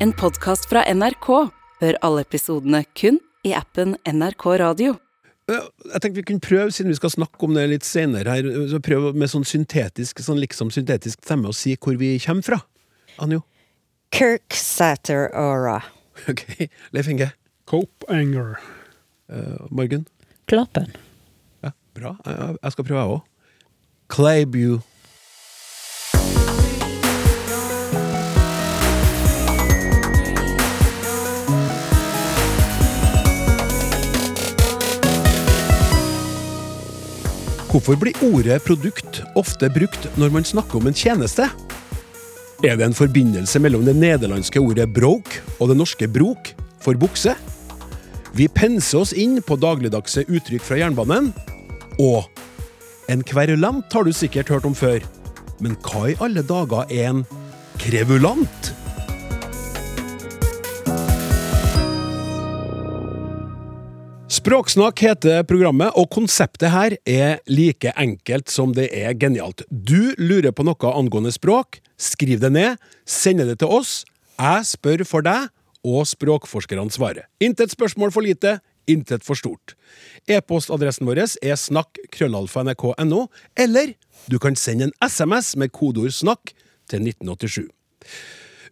En podkast fra NRK. Hør alle episodene kun i appen NRK Radio. Eh, Jeg tenkte vi kunne prøve, siden vi skal snakke om det litt senere her, så prøve med sånn syntetisk, sånn liksom syntetisk stemme å si hvor vi kommer fra. Anjo? Kirk Satter Ok. Leif Inge? Cope Anger. Uh, Morgen? Klapen. Ja, bra. Jeg, jeg skal prøve, jeg òg. Claybu. Hvorfor blir ordet produkt ofte brukt når man snakker om en tjeneste? Er det en forbindelse mellom det nederlandske ordet broke og det norske brok for bukse? Vi penser oss inn på dagligdagse uttrykk fra jernbanen. Og en kverulant har du sikkert hørt om før. Men hva i alle dager er en krevulant? Språksnakk heter programmet, og konseptet her er like enkelt som det er genialt. Du lurer på noe angående språk, skriv det ned, send det til oss. Jeg spør for deg, og språkforskerne svarer. Intet spørsmål for lite, intet for stort. E-postadressen vår er snakk.krøllalfa.nrk.no, eller du kan sende en SMS med kodeord 'snakk' til 1987.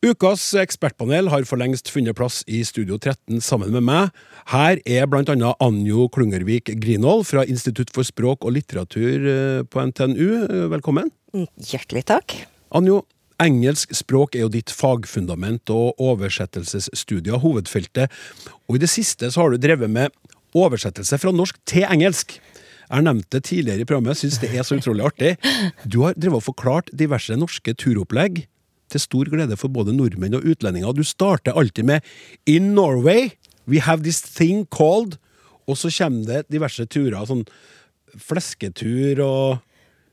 Ukas ekspertpanel har for lengst funnet plass i Studio 13 sammen med meg. Her er annet Anjo Klungervik Grinvold fra Institutt for språk og litteratur eh, på NTNU. Velkommen. Mm, Hjertelig takk. Anjo, engelsk språk er jo ditt fagfundament og oversettelsesstudier hovedfeltet, og i det siste så har du drevet med oversettelse fra norsk til engelsk. Jeg har nevnt det tidligere i programmet, syns det er så utrolig artig. Du har drevet og forklart diverse norske turopplegg, til stor glede for både nordmenn og utlendinger. Du starter alltid med 'In Norway we have this thing called' Og så kommer det diverse turer, sånn flesketur og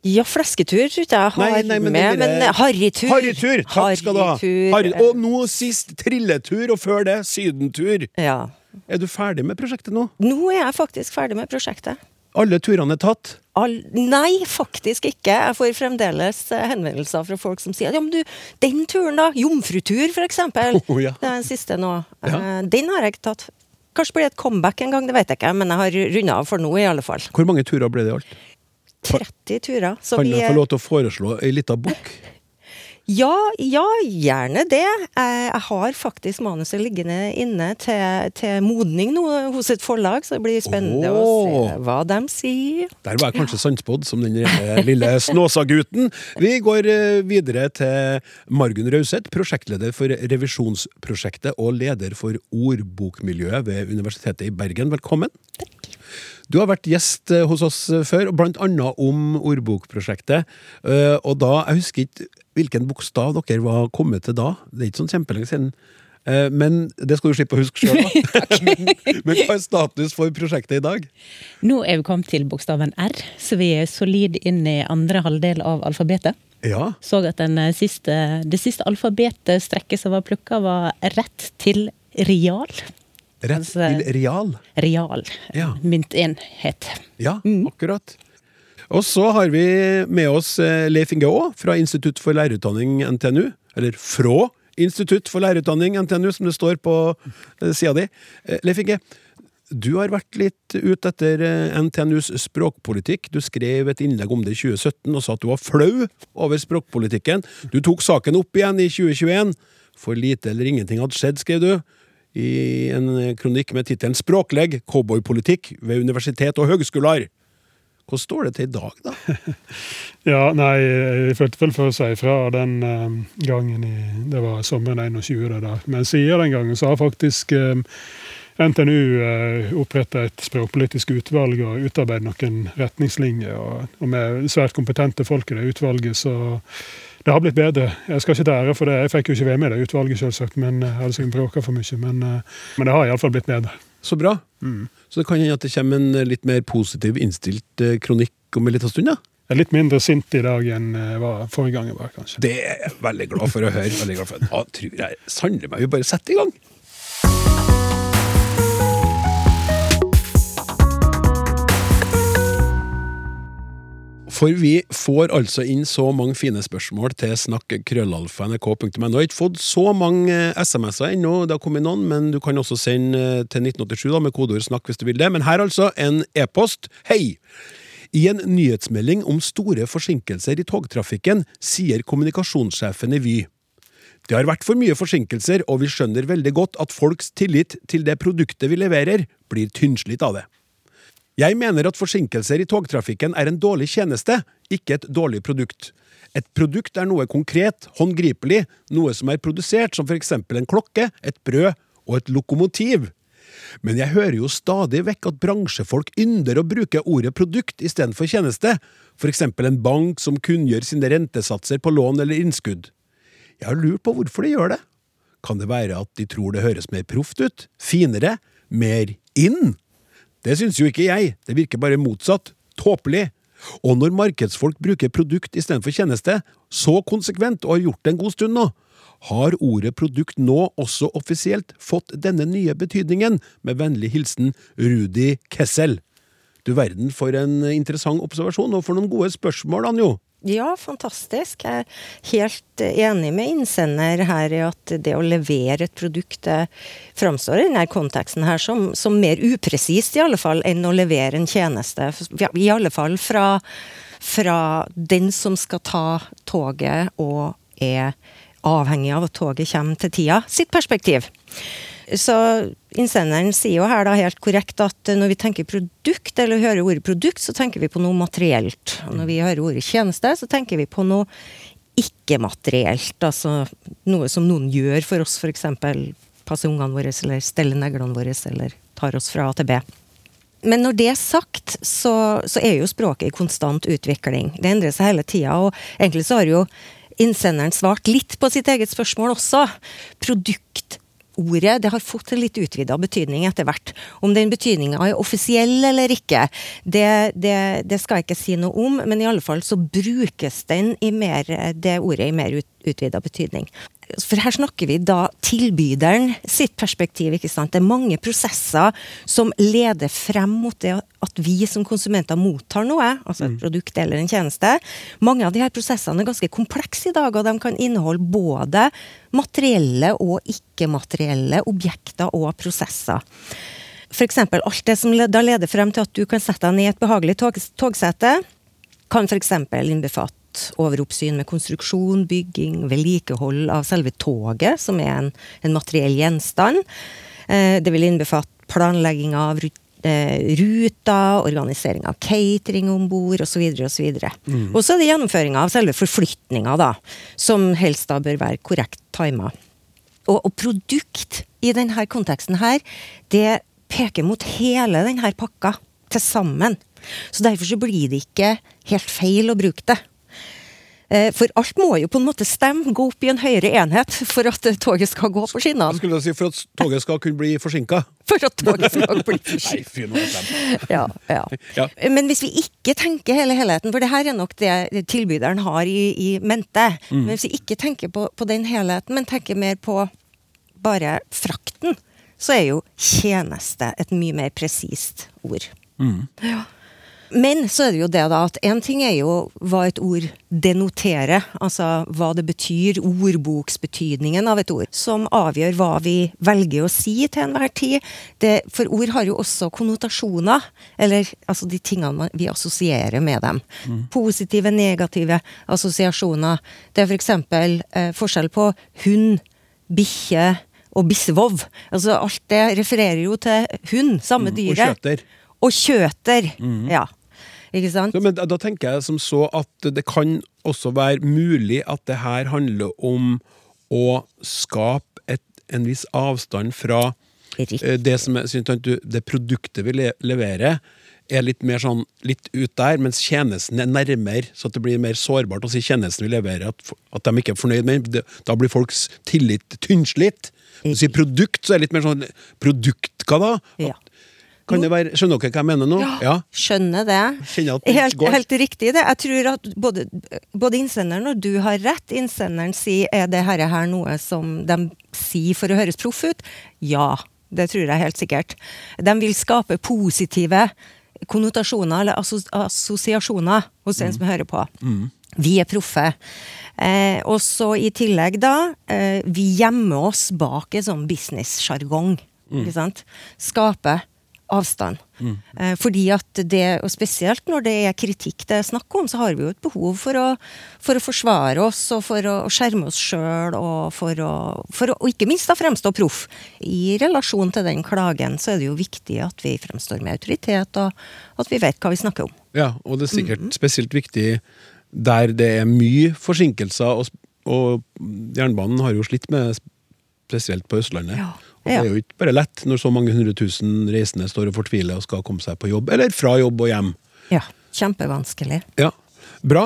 Ja, flesketur tror ikke jeg har Nei, nei, men med, men harrytur. Harrytur! Takk skal du ha. Harry, og nå sist trilletur, og før det sydentur. Ja. Er du ferdig med prosjektet nå? Nå er jeg faktisk ferdig med prosjektet. Alle turene er tatt? All... Nei, faktisk ikke. Jeg får fremdeles eh, henvendelser fra folk som sier ja, men du, den turen da, jomfrutur eksempel, Oh, ja. det den siste nå, Ja. Eh, den har jeg ikke tatt. Kanskje blir det et comeback en gang, det vet jeg ikke, men jeg har runda av for nå i alle fall. Hvor mange turer ble det i alt? 30 turer. Så Kan vi jeg få lov til å foreslå ei lita bok? Ja, ja, gjerne det. Jeg, jeg har faktisk manuset liggende inne til, til modning nå hos et forlag, så det blir spennende å se hva de sier. Der var jeg kanskje sannspådd som den lille, Snåsagutten. Vi går eh, videre til Margunn Rauseth, prosjektleder for revisjonsprosjektet og leder for ordbokmiljøet ved Universitetet i Bergen. Velkommen. Du har vært gjest eh, hos oss eh, før, blant annet om ordbokprosjektet. Eh, Og da, Jeg husker ikke hvilken bokstav dere var kommet til da. Det er ikke sånn kjempelenge siden. Men det skal du slippe å huske sjøl, da. Men hva er status for prosjektet i dag? Nå er vi kommet til bokstaven R, så vi er solid inn i andre halvdel av alfabetet. Ja, Så at den siste, det siste alfabetstrekket som var plukka, var rett til real. Rett Altså- til real. Real. Ja. Myntenhet. Ja, akkurat. Og så har vi med oss eh, Leif Inge Aa fra Institutt for lærerutdanning NTNU. Eller fra Institutt for lærerutdanning NTNU, som det står på eh, sida di. Eh, Leif Inge, du har vært litt ute etter NTNUs språkpolitikk. Du skrev et innlegg om det i 2017 og sa at du var flau over språkpolitikken. Du tok saken opp igjen i 2021. For lite eller ingenting hadde skjedd, skrev du i en kronikk med tittelen 'Språklegg cowboypolitikk ved universitet og høgskoler'. Hvordan står det til i dag, da? Ja, nei, jeg følte vel for si fra den eh, gangen i Det var sommeren 21, det. Men siden den gangen så har faktisk eh, NTNU oppretta et språkpolitisk utvalg og utarbeidet noen retningslinjer. Og, og med svært kompetente folk i det utvalget, så det har blitt bedre. Jeg skal ikke ta ære for det, jeg fikk jo ikke være med i det utvalget, selvsagt, men jeg hadde sikkert bråka for mye. Men, eh, men det har iallfall blitt bedre. Så bra. Så det kan hende at det kommer en eh, litt mer positiv innstilt eh, kronikk om en liten stund, ja? Jeg er litt mindre sint i dag enn jeg var forrige gang jeg var, kanskje. Det er jeg veldig glad for å høre. Veldig glad for. Da tror jeg sannelig meg vi bare setter i gang. For vi får altså inn så mange fine spørsmål til snakk.krøllalfa.nrk.no. Jeg har ikke fått så mange eh, SMS-er ennå, det har kommet noen, men du kan også sende eh, til 1987 da, med kodeord 'snakk' hvis du vil det. Men her altså en e-post. Hei! I en nyhetsmelding om store forsinkelser i togtrafikken sier kommunikasjonssjefen i Vy det har vært for mye forsinkelser, og vi skjønner veldig godt at folks tillit til det produktet vi leverer, blir tynnslitt av det. Jeg mener at forsinkelser i togtrafikken er en dårlig tjeneste, ikke et dårlig produkt. Et produkt er noe konkret, håndgripelig, noe som er produsert, som for eksempel en klokke, et brød og et lokomotiv. Men jeg hører jo stadig vekk at bransjefolk ynder å bruke ordet produkt istedenfor tjeneste, for eksempel en bank som kunngjør sine rentesatser på lån eller innskudd. Jeg har lurt på hvorfor de gjør det. Kan det være at de tror det høres mer proft ut, finere, mer inn? Det syns jo ikke jeg, det virker bare motsatt, tåpelig. Og når markedsfolk bruker produkt istedenfor tjeneste, så konsekvent og har gjort det en god stund nå, har ordet produkt nå også offisielt fått denne nye betydningen, med vennlig hilsen Rudi Kessel. Du verden for en interessant observasjon, og for noen gode spørsmål, Anjo. Ja, fantastisk. Jeg er helt enig med innsender her i at det å levere et produkt framstår i denne konteksten her som, som, mer upresist, i alle fall, enn å levere en tjeneste. I alle fall fra, fra den som skal ta toget og er avhengig av at toget kommer til tida, sitt perspektiv. Så innsenderen sier jo her da helt korrekt at når vi tenker produkt, eller hører ordet produkt, så tenker vi på noe materielt. Og når vi hører ordet tjeneste, så tenker vi på noe ikke-materielt. Altså noe som noen gjør for oss, f.eks. passer ungene våre, eller steller neglene våre, eller tar oss fra A til B. Men når det er sagt, så, så er jo språket i konstant utvikling. Det endrer seg hele tida, og egentlig så har jo innsenderen svart litt på sitt eget spørsmål også. Produkt ordet det har fått en litt utvida betydning etter hvert. Om den betydninga er offisiell eller ikke, det, det, det, skal jeg ikke si noe om, men i alle fall så brukes den i mer, det ordet i mer ut, utvida betydning. For her snakker vi da tilbyderen sitt perspektiv. ikke sant? Det er mange prosesser som leder frem mot det at vi som konsumenter mottar noe, altså et mm. produkt eller en tjeneste. Mange av de her prosessene er ganske komplekse i dag, og de kan inneholde både materielle og ikke-materielle objekter og prosesser. F.eks. alt det som da leder frem til at du kan sette deg ned i et behagelig tog togsete, kan f.eks. innbefatte overoppsyn med konstruksjon, bygging, vedlikehold av selve toget, som er en, en materiell gjenstand. Eh, det vil innbefatte planlegging av eh, ruter, organisering av catering om bord osv. Og så videre, Og så er det gjennomføringa av selve forflytninga, da, som helst da bør være korrekt tima. Og, og, produkt i denne konteksten her, det peker mot hele denne pakka til sammen. Så derfor så blir det ikke helt feil å bruke det. Eh, for alt må jo på en måte stemme, gå opp i en høyere enhet for at toget skal gå på skinnene. Skulle si For at toget skal kunne bli forsinka? For at toget skal bli forsinka. ja, ja. ja. Men hvis vi ikke tenker hele helheten, for det her er nok det tilbyderen har i, i mente, mm. men hvis vi ikke tenker på, på den helheten, men tenker mer på bare frakten, så er jo tjeneste et mye mer presist ord. Mm. Ja. Men så er det jo det da at én ting er jo hva et ord denoterer, altså hva det betyr, ordboksbetydningen av et ord, som avgjør hva vi velger å si til enhver tid. Det, for ord har jo også konnotasjoner, eller altså de tingene vi assosierer med dem. Mm. Positive, negative assosiasjoner. Det er f.eks. For eh, forskjell på hund, bikkje og bissevov. Altså alt det refererer jo til hund, samme dyret. Mm, og kjøter. Og kjøter, mm. ja. Ikke sant? Ja, men da, da, tenker jeg som så at det kan også være mulig at det her handler om å skape et, en viss avstand fra eh, det, som er, det produktet vi leverer er litt mer sånn litt ut der, mens tjenesten er nærmere, så det blir mer sårbart å si tjenesten vi leverer, at, at de ikke er fornøyd med den. Da blir folks tillit tynnslitt. Når du sier produkt, så er det litt mer sånn Produkt, hva da? Ja. Kan det være, Skjønner dere hva jeg mener nå? Ja, skjønner det. Helt, helt, riktig det. Jeg tror at både, både, innsenderen og du har rett. Innsenderen sier er det her, her noe som de sier for å høres proff ut. Ja, det tror jeg helt sikkert. De vil skape positive konnotasjoner eller assosiasjoner hos den som hører på. Vi er proffe. Eh, og så i tillegg, da, eh, vi gjemmer oss bak en sånn business-sjargong. Ikke sant? Skape avstand. Eh, fordi at det, og spesielt når det er kritikk det er snakk om, så har vi jo et behov for å, for å forsvare oss og for å skjerme oss sjøl, og for å, for å Og ikke minst da fremstå proff. I relasjon til den klagen så er det jo viktig at vi fremstår med autoritet, og at vi vet hva vi snakker om. Ja, og det er sikkert spesielt viktig der det er mye forsinkelser, og, og jernbanen har jo slitt med spesielt på Østlandet. Ja. Det er jo ikke bare lett når så mange hundre tusen reisende står og fortviler og skal komme seg på jobb, eller fra jobb og hjem. Ja. Kjempevanskelig. Ja, Bra.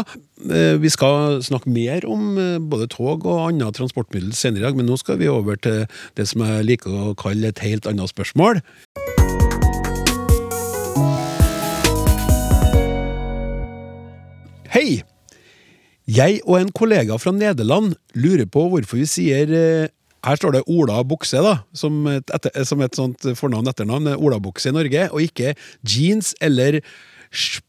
Eh, Vi skal snakke mer om eh, både tog og andre transportmiddel senere i dag, men nå skal vi over til det som jeg liker å kalle et helt annet spørsmål. Hei! Jeg og en kollega fra Nederland lurer på hvorfor vi sier eh, Her står det Ola Bukse, da, som et, etter, som et sånt fornavn-etternavn. Ola Bukse i Norge, og ikke jeans eller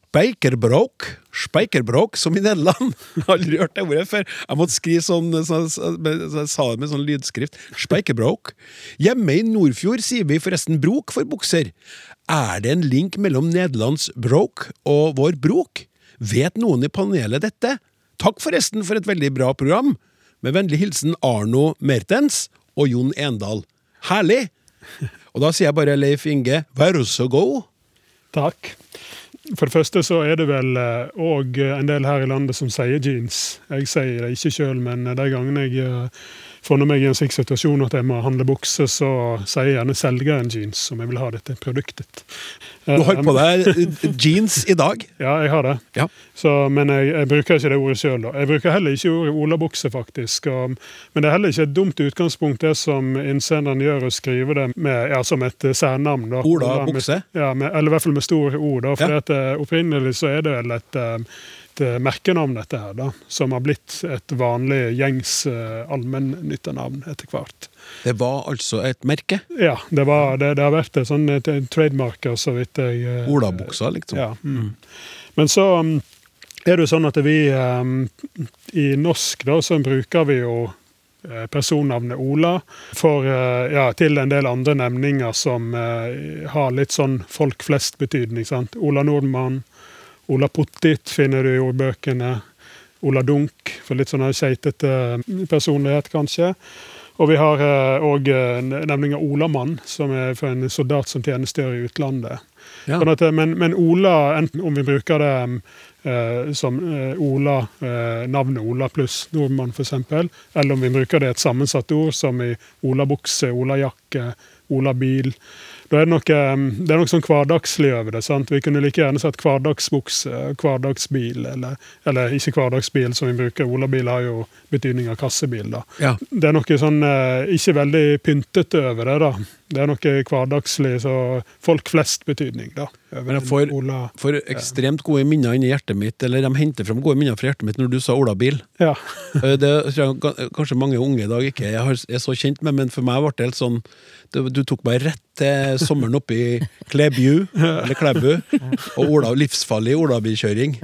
Speikerbrok, Speikerbrok, som i Nederland. Jeg har aldri hørt det ordet før. Jeg måtte skrive sånn, så, så, så jeg sa det med sånn lydskrift. Speikerbrok. Hjemme i Nordfjord sier vi forresten brok for bukser. Er det en link mellom Nederlands brok og vår brok? Vet noen i panelet dette? Takk forresten for et veldig bra program. Med vennlig hilsen Arno Mertens og Jon Endal. Herlig! Og da sier jeg bare Leif Inge, vær så god. Takk. For det første så er det vel òg en del her i landet som sier jeans. Jeg sier det ikke sjøl, men de gangene jeg eh, funnet meg i en slik situasjon at jeg må handle bukse, så sier jeg gjerne selgeren jeans, om jeg vil ha dette produktet. Du har på deg jeans i dag. Ja, jeg har det. Ja. Så, men jeg, jeg bruker ikke det ordet sjøl. Jeg bruker heller ikke ordet olabukse, faktisk. Og, men det er heller ikke et dumt utgangspunkt, det som innsenderen gjør, å skrive det med, ja, som et eh, særnavn. da. Ola Bukse? Ja, med, eller i hvert fall med store ord. da, for Ja. eh, Opprinnelig så er det vel et, eh, et eh, merkenavn, dette her, da, som har blitt et vanlig gjengs uh, allmennyttenavn etter hvert. Det var altså et merke. Ja, det, var, det, det har vært et sånn trademarker, så vidt jeg eh, Olabuksa, liksom. ja. Mm. Men så um, er det jo sånn at vi i norsk da, så bruker vi jo eh, personnavnet Ola for, eh, ja, til en del andre nemninger som eh, har litt sånn folk flest-betydning. Ola Nordmann, Ola Pottit finner du i ordbøkene. Ola Dunk, for litt sånn skeitete personlighet, kanskje. Og vi har òg nemninga Olamann, som er for en soldat som tjenestegjør i utlandet. Ja. Sånn at, men, men Ola, enten om vi bruker det eh, som eh, Ola, eh, navnet Ola pluss nordmann f.eks., eller om vi bruker det et sammensatt ord som i olabukse, olajakke, olabil, da er det noe, eh, det er noe sånn hverdagslig over det. sant? Vi kunne like gjerne sagt hverdagsbukse, hverdagsbil, eller, eller ikke hverdagsbil som vi bruker. Olabil har jo betydning av kassebil. da. Ja. Det er noe sånn eh, ikke veldig pyntete over det. da. Det er noe hverdagslig, så folk flest-betydning. da. Men jeg får, får ekstremt gode minner inni hjertet mitt, eller de henter frem gode minner fra hjertet mitt når du sa olabil. Ja. Eh, Det tror jeg kanskje mange unge i dag ikke er, er så kjent med, men for meg ble det helt sånn Du tok meg rett til sommeren oppe i Klæbu, eller Klæbu, og Ola, livsfarlig olabilkjøring.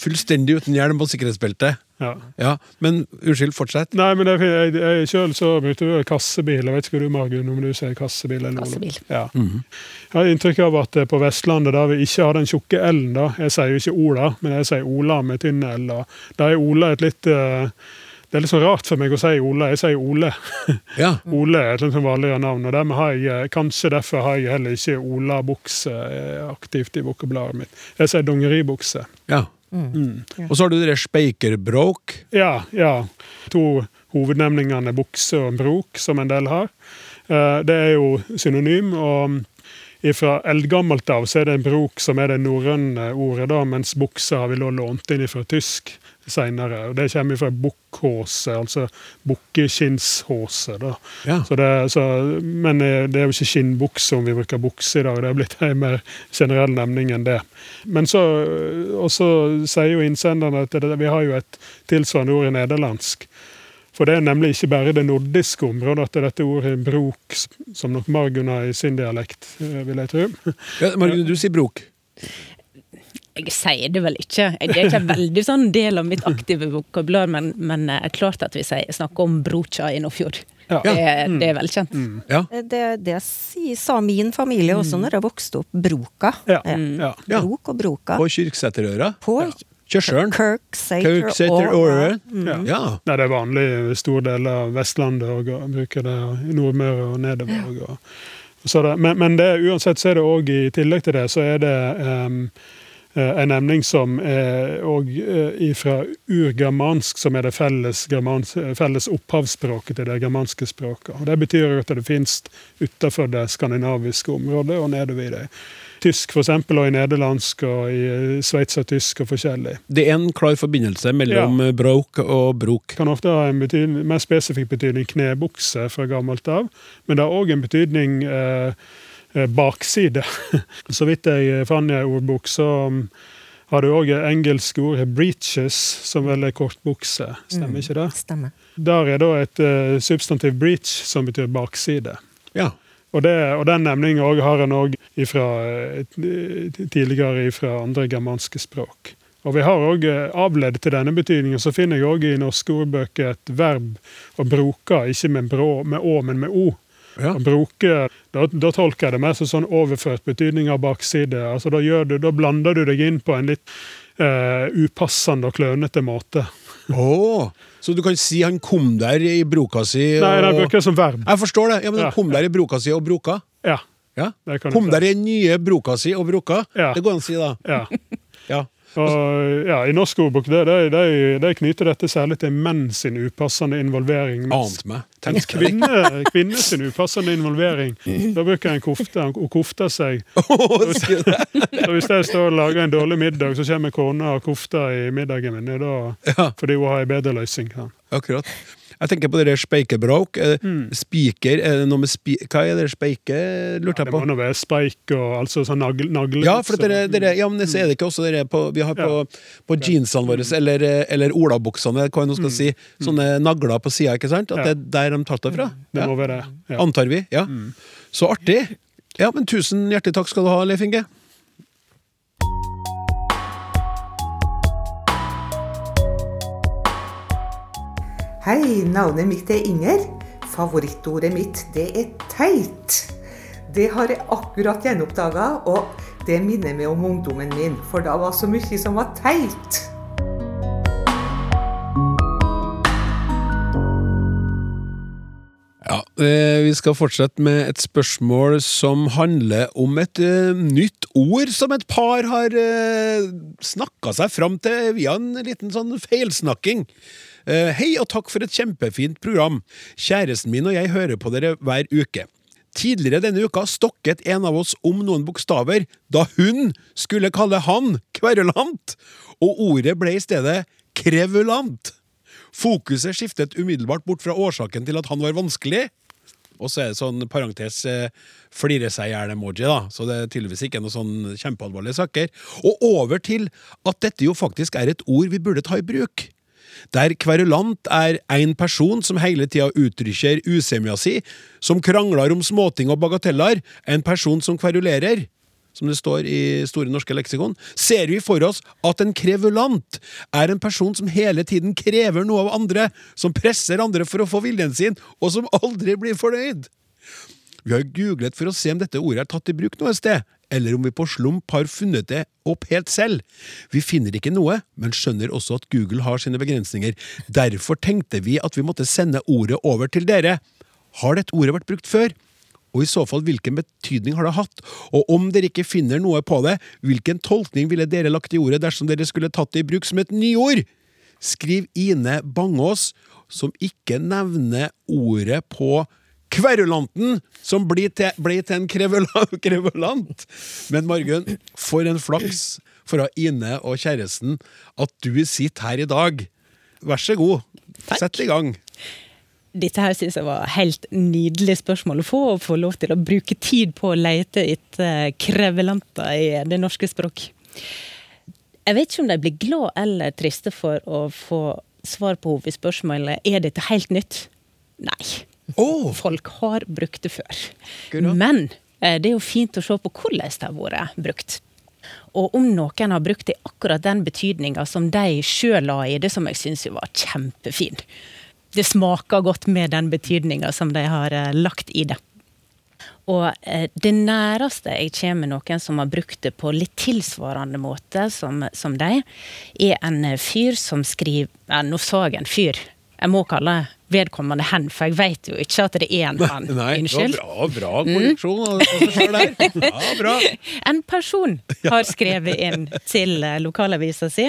Fullstendig uten hjelm og sikkerhetsbelte. Ja. Ja, men unnskyld, fortsett. Nei, men jeg, jeg, jeg Sjøl så brukte du kassebil. Jeg vet ikke hva du, Margunn, om du sier kassebil eller. Kassebil. Ja. Jeg har inntrykk av at eh, på Vestlandet, der vi ikke har den tjukke L-en, da Jeg sier jo ikke Ola, men jeg sier Ola med tynn L. Da er Ola et litt uh, Det er litt sånn rart for meg å si Ola. Jeg sier Ole. Ja, Ole er et litt sånn vanligere navn, og dermed har jeg, eh, kanskje derfor har jeg heller ikke Ola-bukse aktivt i vokabularet mitt. Jeg sier dongeribukse. ja. Og så har du det speikerbrok. Ja, ja. To hovednemningene bukse og brok, som en del har. Eh, Det er jo synonym, og fra eldgammelt av så er det en brok som er det norrøne ordet, da, mens buksa har vi da lånt inn fra tysk senere. Det kommer fra bukkhåse, altså bukkeskinnshåse. Ja. Så det, så, men eh, det er jo ikke skinnbukse om vi bruker bukse i dag. Det er blitt en mer generell nemning enn det. Men så, og så sier jo innsenderne at det, vi har jo et tilsvarende ord i nederlandsk. For det er nemlig ikke bare det nordiske området at dette ordet brok, som nok Margunn har i sin dialekt, eh, vil jeg tro. Ja, Margunn, du sier brok. Jeg sier det vel ikke. Det er ikke en veldig sånn del av mitt aktive vokabular, men, men er klart at vi snakker om brocha i Nordfjord. Ja. Det, er- det er velkjent. Ja. Det, det sa min familie også når jeg vokste opp. Broka. Ja. Ja. Ja. Ja. Brok og broka. På Kyrksæterøra. På Kjørsølen. Aura. Mm. Ja. Ja. Nei, det er vanlig i store deler av Vestlandet og, og bruker det, i Nordmøre og nedover. Og, og så det, men men det, uansett så er det òg, i tillegg til det, så er det eh, en emning som er òg fra urgermansk, som er det felles, germans, felles opphavsspråket til det germanske språket. Og Det betyr at det finnes utafor det skandinaviske området og nedover i det. Tysk for eksempel, og i nederlandsk og i eh, sveitsertysk og forskjellig. Det er en klar forbindelse mellom ja. brok og brok. kan ofte ha en betydning, mer spesifikk betydning knebukse fra gammelt av, men det har òg en betydning eh, eh, bakside. så vidt jeg fant i en ordbok, så um, har du òg det engelske ordet 'breaches', som vel er kortbukse. Stemmer ikke det? Stemmer. Der er da et uh, substantiv 'breach', som betyr bakside. Ja. Og, det, og den nemninga har en òg tidligere fra andre germanske språk. Og vi har òg avledd til denne betydningen, så finner jeg òg i norske ordbøker et verb å bruke, ikke med, brå, med å, men med o. Ja. Bruke, da, da tolker jeg det mer som sånn overført betydning av bakside. Altså da, du, da blander du deg inn på en litt eh, upassende og klønete måte. Åh, så du kan si han kom der i broka si og... Nei, han bruker det som verb. Jeg forstår det. Ja, men. Han kom der i broka si og broka. Ja. Ja. Kom der i nye broka si og broka. Ja. Det går an å si, da. Ja. Ja. Og ja, I norsk ordbok det, det, det, det knyter dette særlig til menn sin upassende involvering. mens Ante meg. Tenkte. Kvinne, kvinne sin upassende involvering. Da bruker en kofte. Hun kofter seg. Så Hvis jeg står og lager en dårlig middag, så kommer kona og kofter i middagen min. Da. Fordi hun har en bedre løsning. Ja. Akkurat. Jeg tenker på det der speikebrauk. Eh, Mm. Spiker, er det noe med spi... Hva er det speike, lurte Det jeg må på. nå være speik og altså sånn nagle... nagle Ja, for dere, dere, ja, men så er det ikke også dere på, vi har på, på jeansene våre, eller, eh, eller olabuksene, hva jeg nå skal si, sånne nagler på sida, ikke sant? At Mm. Ja. det er der de tatt det fra? Det må være det. Ja. Antar vi. Ja. Så artig. Ja, men tusen hjertelig takk skal du ha, Leif Inge. Hei, navnet mitt er Inger. Favorittordet mitt, det er teit. Det har jeg akkurat gjenoppdaga, og det minner meg om ungdommen min, for da var så mye som var teit. Ja, eh, Vi skal fortsette med et spørsmål som handler om et eh, nytt ord som et par har eh, snakka seg fram til via en liten sånn feilsnakking. Eh, hei og takk for et kjempefint program. Kjæresten min og jeg hører på dere hver uke. Tidligere denne uka stokket en av oss om noen bokstaver da hun skulle kalle han kverulant, og ordet ble i stedet krevulant. Fokuset skiftet umiddelbart bort fra årsaken til at han var vanskelig. Og så er det sånn parentes eh, flire seg i hjel-emoji, da. Så det er tydeligvis ikke noe sånn kjempealvorlige saker. Og over til at dette jo faktisk er et ord vi burde ta i bruk. Der kverulant er en person som hele tida uttrykker usemja si, som krangler om småting og bagateller, en person som kverulerer, som det står i Store norske leksikon, ser vi for oss at en krevulant er en person som hele tiden krever noe av andre, som presser andre for å få viljen sin, og som aldri blir fornøyd. Vi har googlet for å se om dette ordet er tatt i bruk noe sted, eller om vi på slump har funnet det opp helt selv. Vi finner ikke noe, men skjønner også at Google har sine begrensninger. Derfor tenkte vi at vi måtte sende ordet over til dere. Har dette ordet vært brukt før? Og i så fall, hvilken betydning har det hatt? Og om dere ikke finner noe på det, hvilken tolkning ville dere lagt i ordet dersom dere skulle tatt det i bruk som et nyord? Skriv Ine Bangås, som ikke nevner ordet på kverulanten, som blir til, blir til en krevula- krevulant. Men Margunn, for en flaks for Ine og kjæresten at du sitter her i dag. Vær så god, Takk. sett i gang. Dette her synes jeg var helt nydelig spørsmål å få, og få lov til å bruke tid på å lete etter krevelanter i det norske språk. Jeg vet ikke om de blir glad eller triste for å få svar på hovedspørsmålet er dette helt nytt. Nei. Å! Folk har brukt det før. Men eh, det er jo fint å se på hvordan det har vært brukt. Og om noen har brukt det i akkurat den betydninga som de sjøl la i det, som jeg syns var kjempefin. Det smaker godt med den betydninga som de har eh, lagt i det. Og eh, det næreste jeg kommer noen som har brukt det på litt tilsvarende måte som, som de, er en fyr som skriver ja, Nå sa jeg en fyr. Jeg må kalle vedkommende hen, for jeg vet jo ikke at det er en han. Nei, Unnskyld. bra, bra korreksjon mm. selv der. Ja, bra. En person har skrevet inn til eh, lokalavisa si.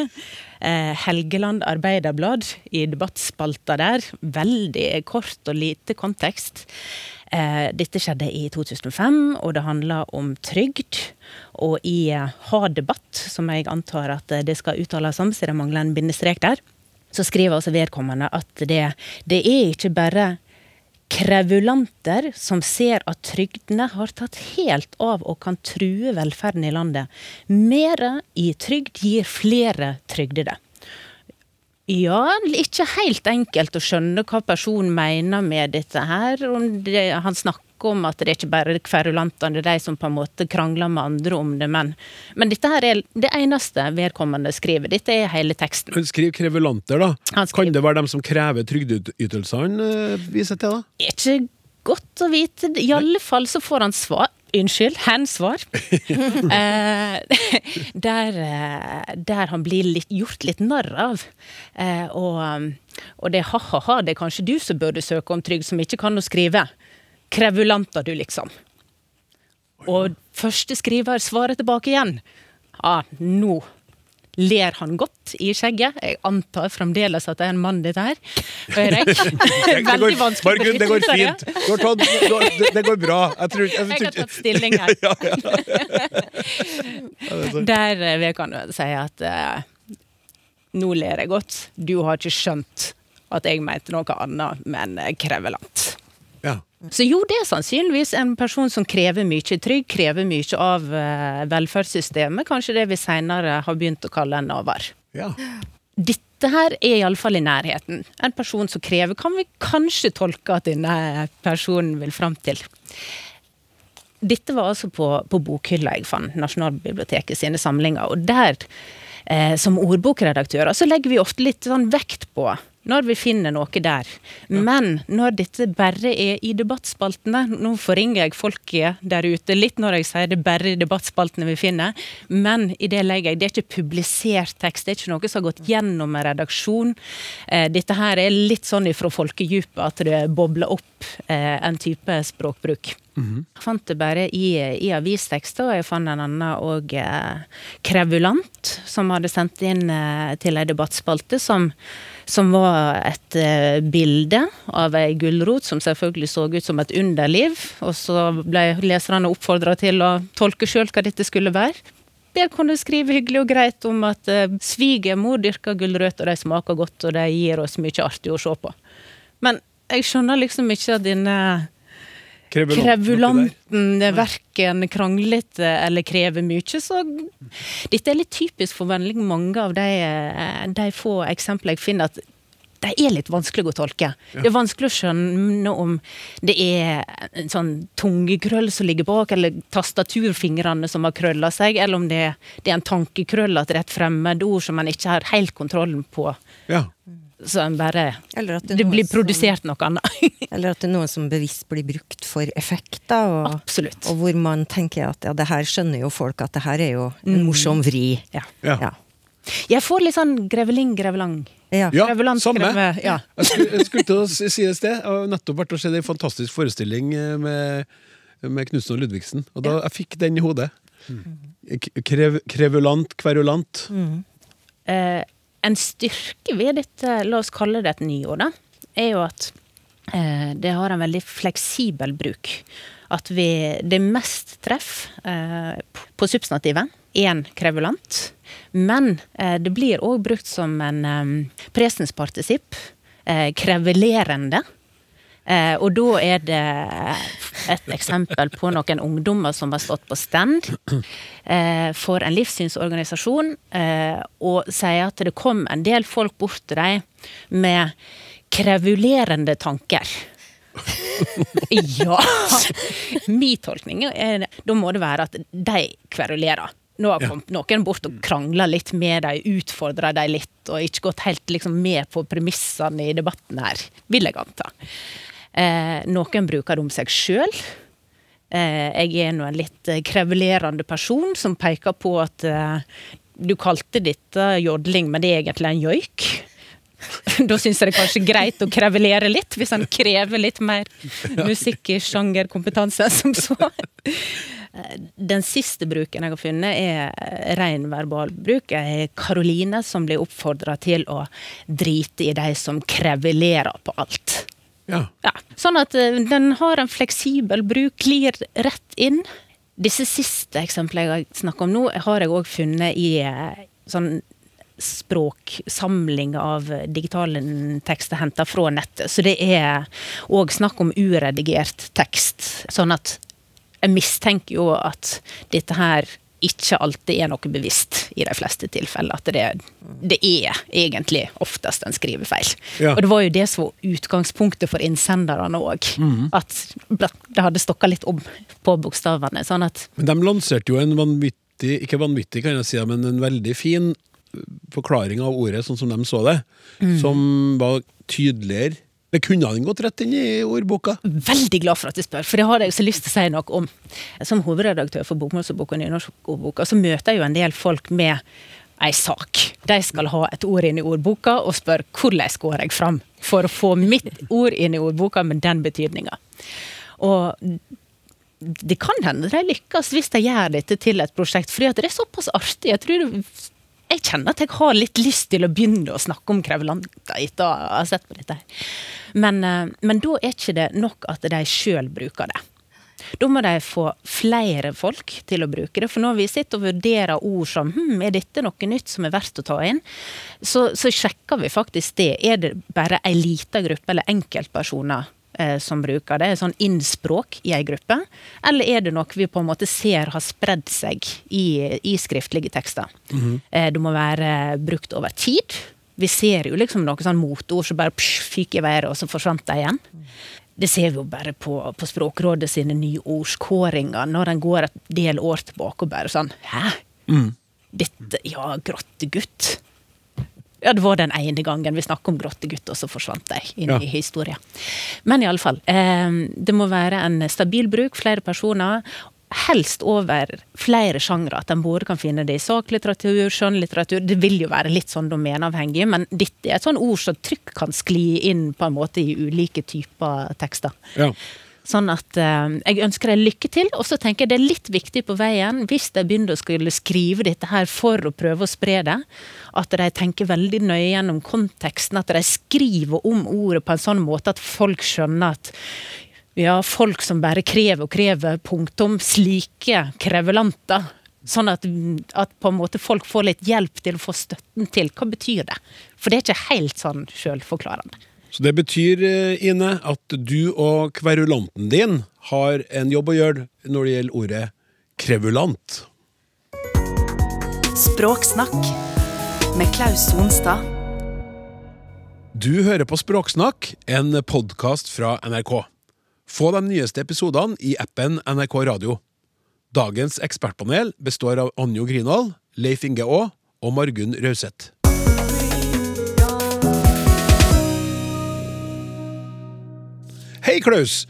Eh, Helgeland Arbeiderblad i debattspalta der. Veldig kort og lite kontekst. Eh, dette skjedde i 2005, og det handla om trygd. Og i eh, Ha debatt, som jeg antar at det skal uttales om, så det mangler en bindestrek der, så skriver altså vedkommende at det, det er ikke bare krevulanter som ser at trygdene har tatt helt av og kan true velferden i landet. Mere i trygd gir flere trygdede. Ja, ikke helt enkelt å skjønne hva personen mener med dette her. Om det, han snakker om at det er ikke bare kverulantene, det er de som på en måte krangler med andre om det, men, men dette her er det eneste vedkommende skriver. Dette er hele teksten. Skriv krevulanter, da. Skriver- Kan det være dem som krever trygdeytelsene, eh, viser til, da? ikke godt å vite. I alle fall så får han svar. Unnskyld, hands-svar. eh, der, eh, der han blir litt, gjort litt narr av. Eh, og, og det ha-ha-ha, det er kanskje du som burde søke om trygd, som ikke kan å skrive. Krevulanter, du, liksom. Og første skriver svarer tilbake igjen. Ja, nå ler han godt i skjegget. Jeg antar fremdeles at det er en mann, dette her. Hører jeg? Veldig vanskelig Margun, det går det. fint. Du har tatt, det, går, det, det går bra. Jeg tror, jeg, Jeg har tatt stilling her. Ja, ja. Der eh, vil kan jeg si at eh, nå ler jeg godt. Du har ikke skjønt at jeg mente noe annet, men eh, krevelant. Ja. Så jo, det er sannsynligvis en person som krever mye trygg, krever mye av eh, velferdssystemet. Kanskje det vi seinere har begynt å kalle en navar. ja. Dette her er iallfall i nærheten. En person som krever, kan vi kanskje tolke at denne personen vil fram til. Dette var altså på, på bokhylla jeg fant Nasjonalbiblioteket sine samlinger. Og der, eh, som ordbokredaktører, så legger vi ofte litt sånn vekt på når vi finner noe der. Men når dette bare er i debattspaltene Nå forringer jeg folket der ute litt når jeg sier det bare i debattspaltene vi finner, men i det legger jeg Det er ikke publisert tekst, det er ikke noe som har gått gjennom en redaksjon. Eh, dette her er litt sånn ifra folkedypet at det bobler opp eh, en type språkbruk. Jeg fant det bare i, i avistekster, og jeg fant en annen og eh, Krevulant, som hadde sendt inn eh, til ei debattspalte, som, som var et eh, bilde av ei gulrot som selvfølgelig så ut som et underliv. Og så ble leserne oppfordra til å tolke sjøl hva dette skulle være. Der kan du skrive hyggelig og greit om at eh, svigermor dyrker gulrøtter, de smaker godt, og de gir oss mye artig å se på. Men jeg skjønner liksom ikke at denne Krevulanten er verken kranglete eller krever mye, så dette er litt typisk for veldig mange av de, de få eksemplene jeg finner, at de er litt vanskelig å tolke. Det er vanskelig å skjønne om det er en sånn tungekrøll som ligger bak, eller tastaturfingrene som har krølla seg, eller om det, det er en tankekrøll, at det er et fremmedord som man ikke har helt kontrollen på. Ja. Så en bare Eller at det Det blir blir som- produsert noe annet. Eller at det er noe som bevisst blir brukt for effekter, og, Absolutt. og hvor man tenker at ja, det her skjønner jo folk at det her er jo en morsom vri. Ja. Ja. Ja. Jeg får litt sånn greveling, grevelang. Ja. Ja, Grevelant, samme. greve, ja. Jeg skulle, jeg skulle til å si det et sted. Jeg har nettopp vært og sett en fantastisk forestilling eh, med, med Knutsen og Ludvigsen. Og da jeg fikk den i hodet. K- Krev, krevulant, kverulant. Eh, en styrke ved dette, la oss kalle det et nyår, da, er jo at eh, det har en veldig fleksibel bruk. At vi, det mest treff eh, på substantivet. Én krevulant. Men eh, det blir òg brukt som en eh, presenspartisipp. Eh, krevelerende. Eh, og da er det et eksempel på noen ungdommer som har stått på stand eh, for en livssynsorganisasjon, eh, og sier at det kom en del folk bort til dem med krevulerende tanker. ja! Min tolkning er da må det være at de kverulerer. Nå har kommet noen bort og krangla litt med dem, utfordra dem litt, og ikke gått helt liksom, med på premissene i debatten her, vil jeg anta. Eh, noen bruker det om seg sjøl. Eh, jeg er nå en litt eh, krevelerende person som peker på at eh, du kalte dette jodling, men det er egentlig en joik. Da syns jeg det er kanskje greit å krevelere litt, hvis han krever litt mer musikk i musikksjangerkompetanse som så. Den siste bruken jeg har funnet, er ren verbalbruk. er Karoline som blir oppfordra til å drite i de som krevelerer på alt. Ja. Ja, sånn at eh, den har en fleksibel bruk, glir rett inn. Disse siste eksemplene jeg snakker om nå, har jeg òg funnet i eh, sånn språksamling av digitale tekster henta fra nettet. Så det er òg snakk om uredigert tekst. Sånn at jeg mistenker jo at dette her ikke alltid er noe bevisst i de fleste tilfeller. At det, det er egentlig oftest en skrivefeil. Ja. Og det var jo det som var utgangspunktet for innsenderne òg. At det hadde stokka litt om på bokstavene. Sånn at Men de lanserte jo en vanvittig, ikke vanvittig kan jeg si, men en veldig fin forklaring av ordet, sånn som de så det, som var tydeligere. Det kunne han gått rett inn i ordboka. veldig glad for at du spør, for det har jeg så lyst til å si noe om. Som hovedredaktør for Bokmålsordboka og Nynorskordboka, så møter jeg jo en del folk med ei sak. De skal ha et ord inn i ordboka og spør hvordan går jeg fram for å få mitt ord inn i ordboka med den betydninga. Og det kan hende de lykkes hvis de gjør dette til et prosjekt, fordi det er såpass artig. Jeg tror det, jeg kjenner at jeg har litt lyst til å begynne å snakke om krevelanter etter å ha sett på dette. Men, eh, men da er ikke det nok at de sjøl bruker det. Da må de få flere folk til å bruke det. For når vi sitter og vurderer ord som hm, er dette noe nytt som er verdt å ta inn, så, så sjekker vi faktisk det. Er det bare ei lita gruppe eller enkeltpersoner eh, som bruker det? Sånn innspråk i ei gruppe? Eller er det noe vi på en måte ser har spredd seg i, i skriftlige tekster? eh, det må være brukt over tid. Vi ser jo liksom noen sånn motord som bare psh, fyker i været, og så forsvant de igjen. Det ser vi jo bare på, på Språkrådet sine nyordskåringer, når en går et del år tilbake og bare sånn Hæ? Dette Ja, grottegutt. Ja, det var den ene gangen vi snakket om grottegutt, og så forsvant de inn Ja. i historien. Men iallfall. Eh, det må være en stabil bruk, flere personer. Helst over flere sjangre. At en både kan finne det i saklitteratur, skjønnlitteratur. Det vil jo være litt sånn domeneavhengig, men dette er et sånn ord som trygt kan skli inn på en måte i ulike typer tekster. Ja. Sånn at eh, jeg ønsker deg lykke til, og så tenker jeg det er litt viktig på veien, hvis de begynner å skulle skrive dette her for å prøve å spre det, at de tenker veldig nøye gjennom konteksten, at de skriver om ordet på en sånn måte at folk skjønner at ja, folk som bare krever og krever, punktum, slike krevelanter. Sånn at, at på en måte folk får litt hjelp til å få støtten til. Hva betyr det? For det er ikke helt sånn sjølforklarende. Så det betyr, eh, Ine, at du og kverulanten din har en jobb å gjøre når det gjelder ordet krevulant. Språksnakk med Klaus Sonstad. Du hører på Språksnakk, en podkast fra NRK. Få de nyeste episodene i appen NRK Radio. Dagens ekspertpanel består av Anjo Grinald, Leif Inge Aa og Margunn Rauseth. Hei, Klaus!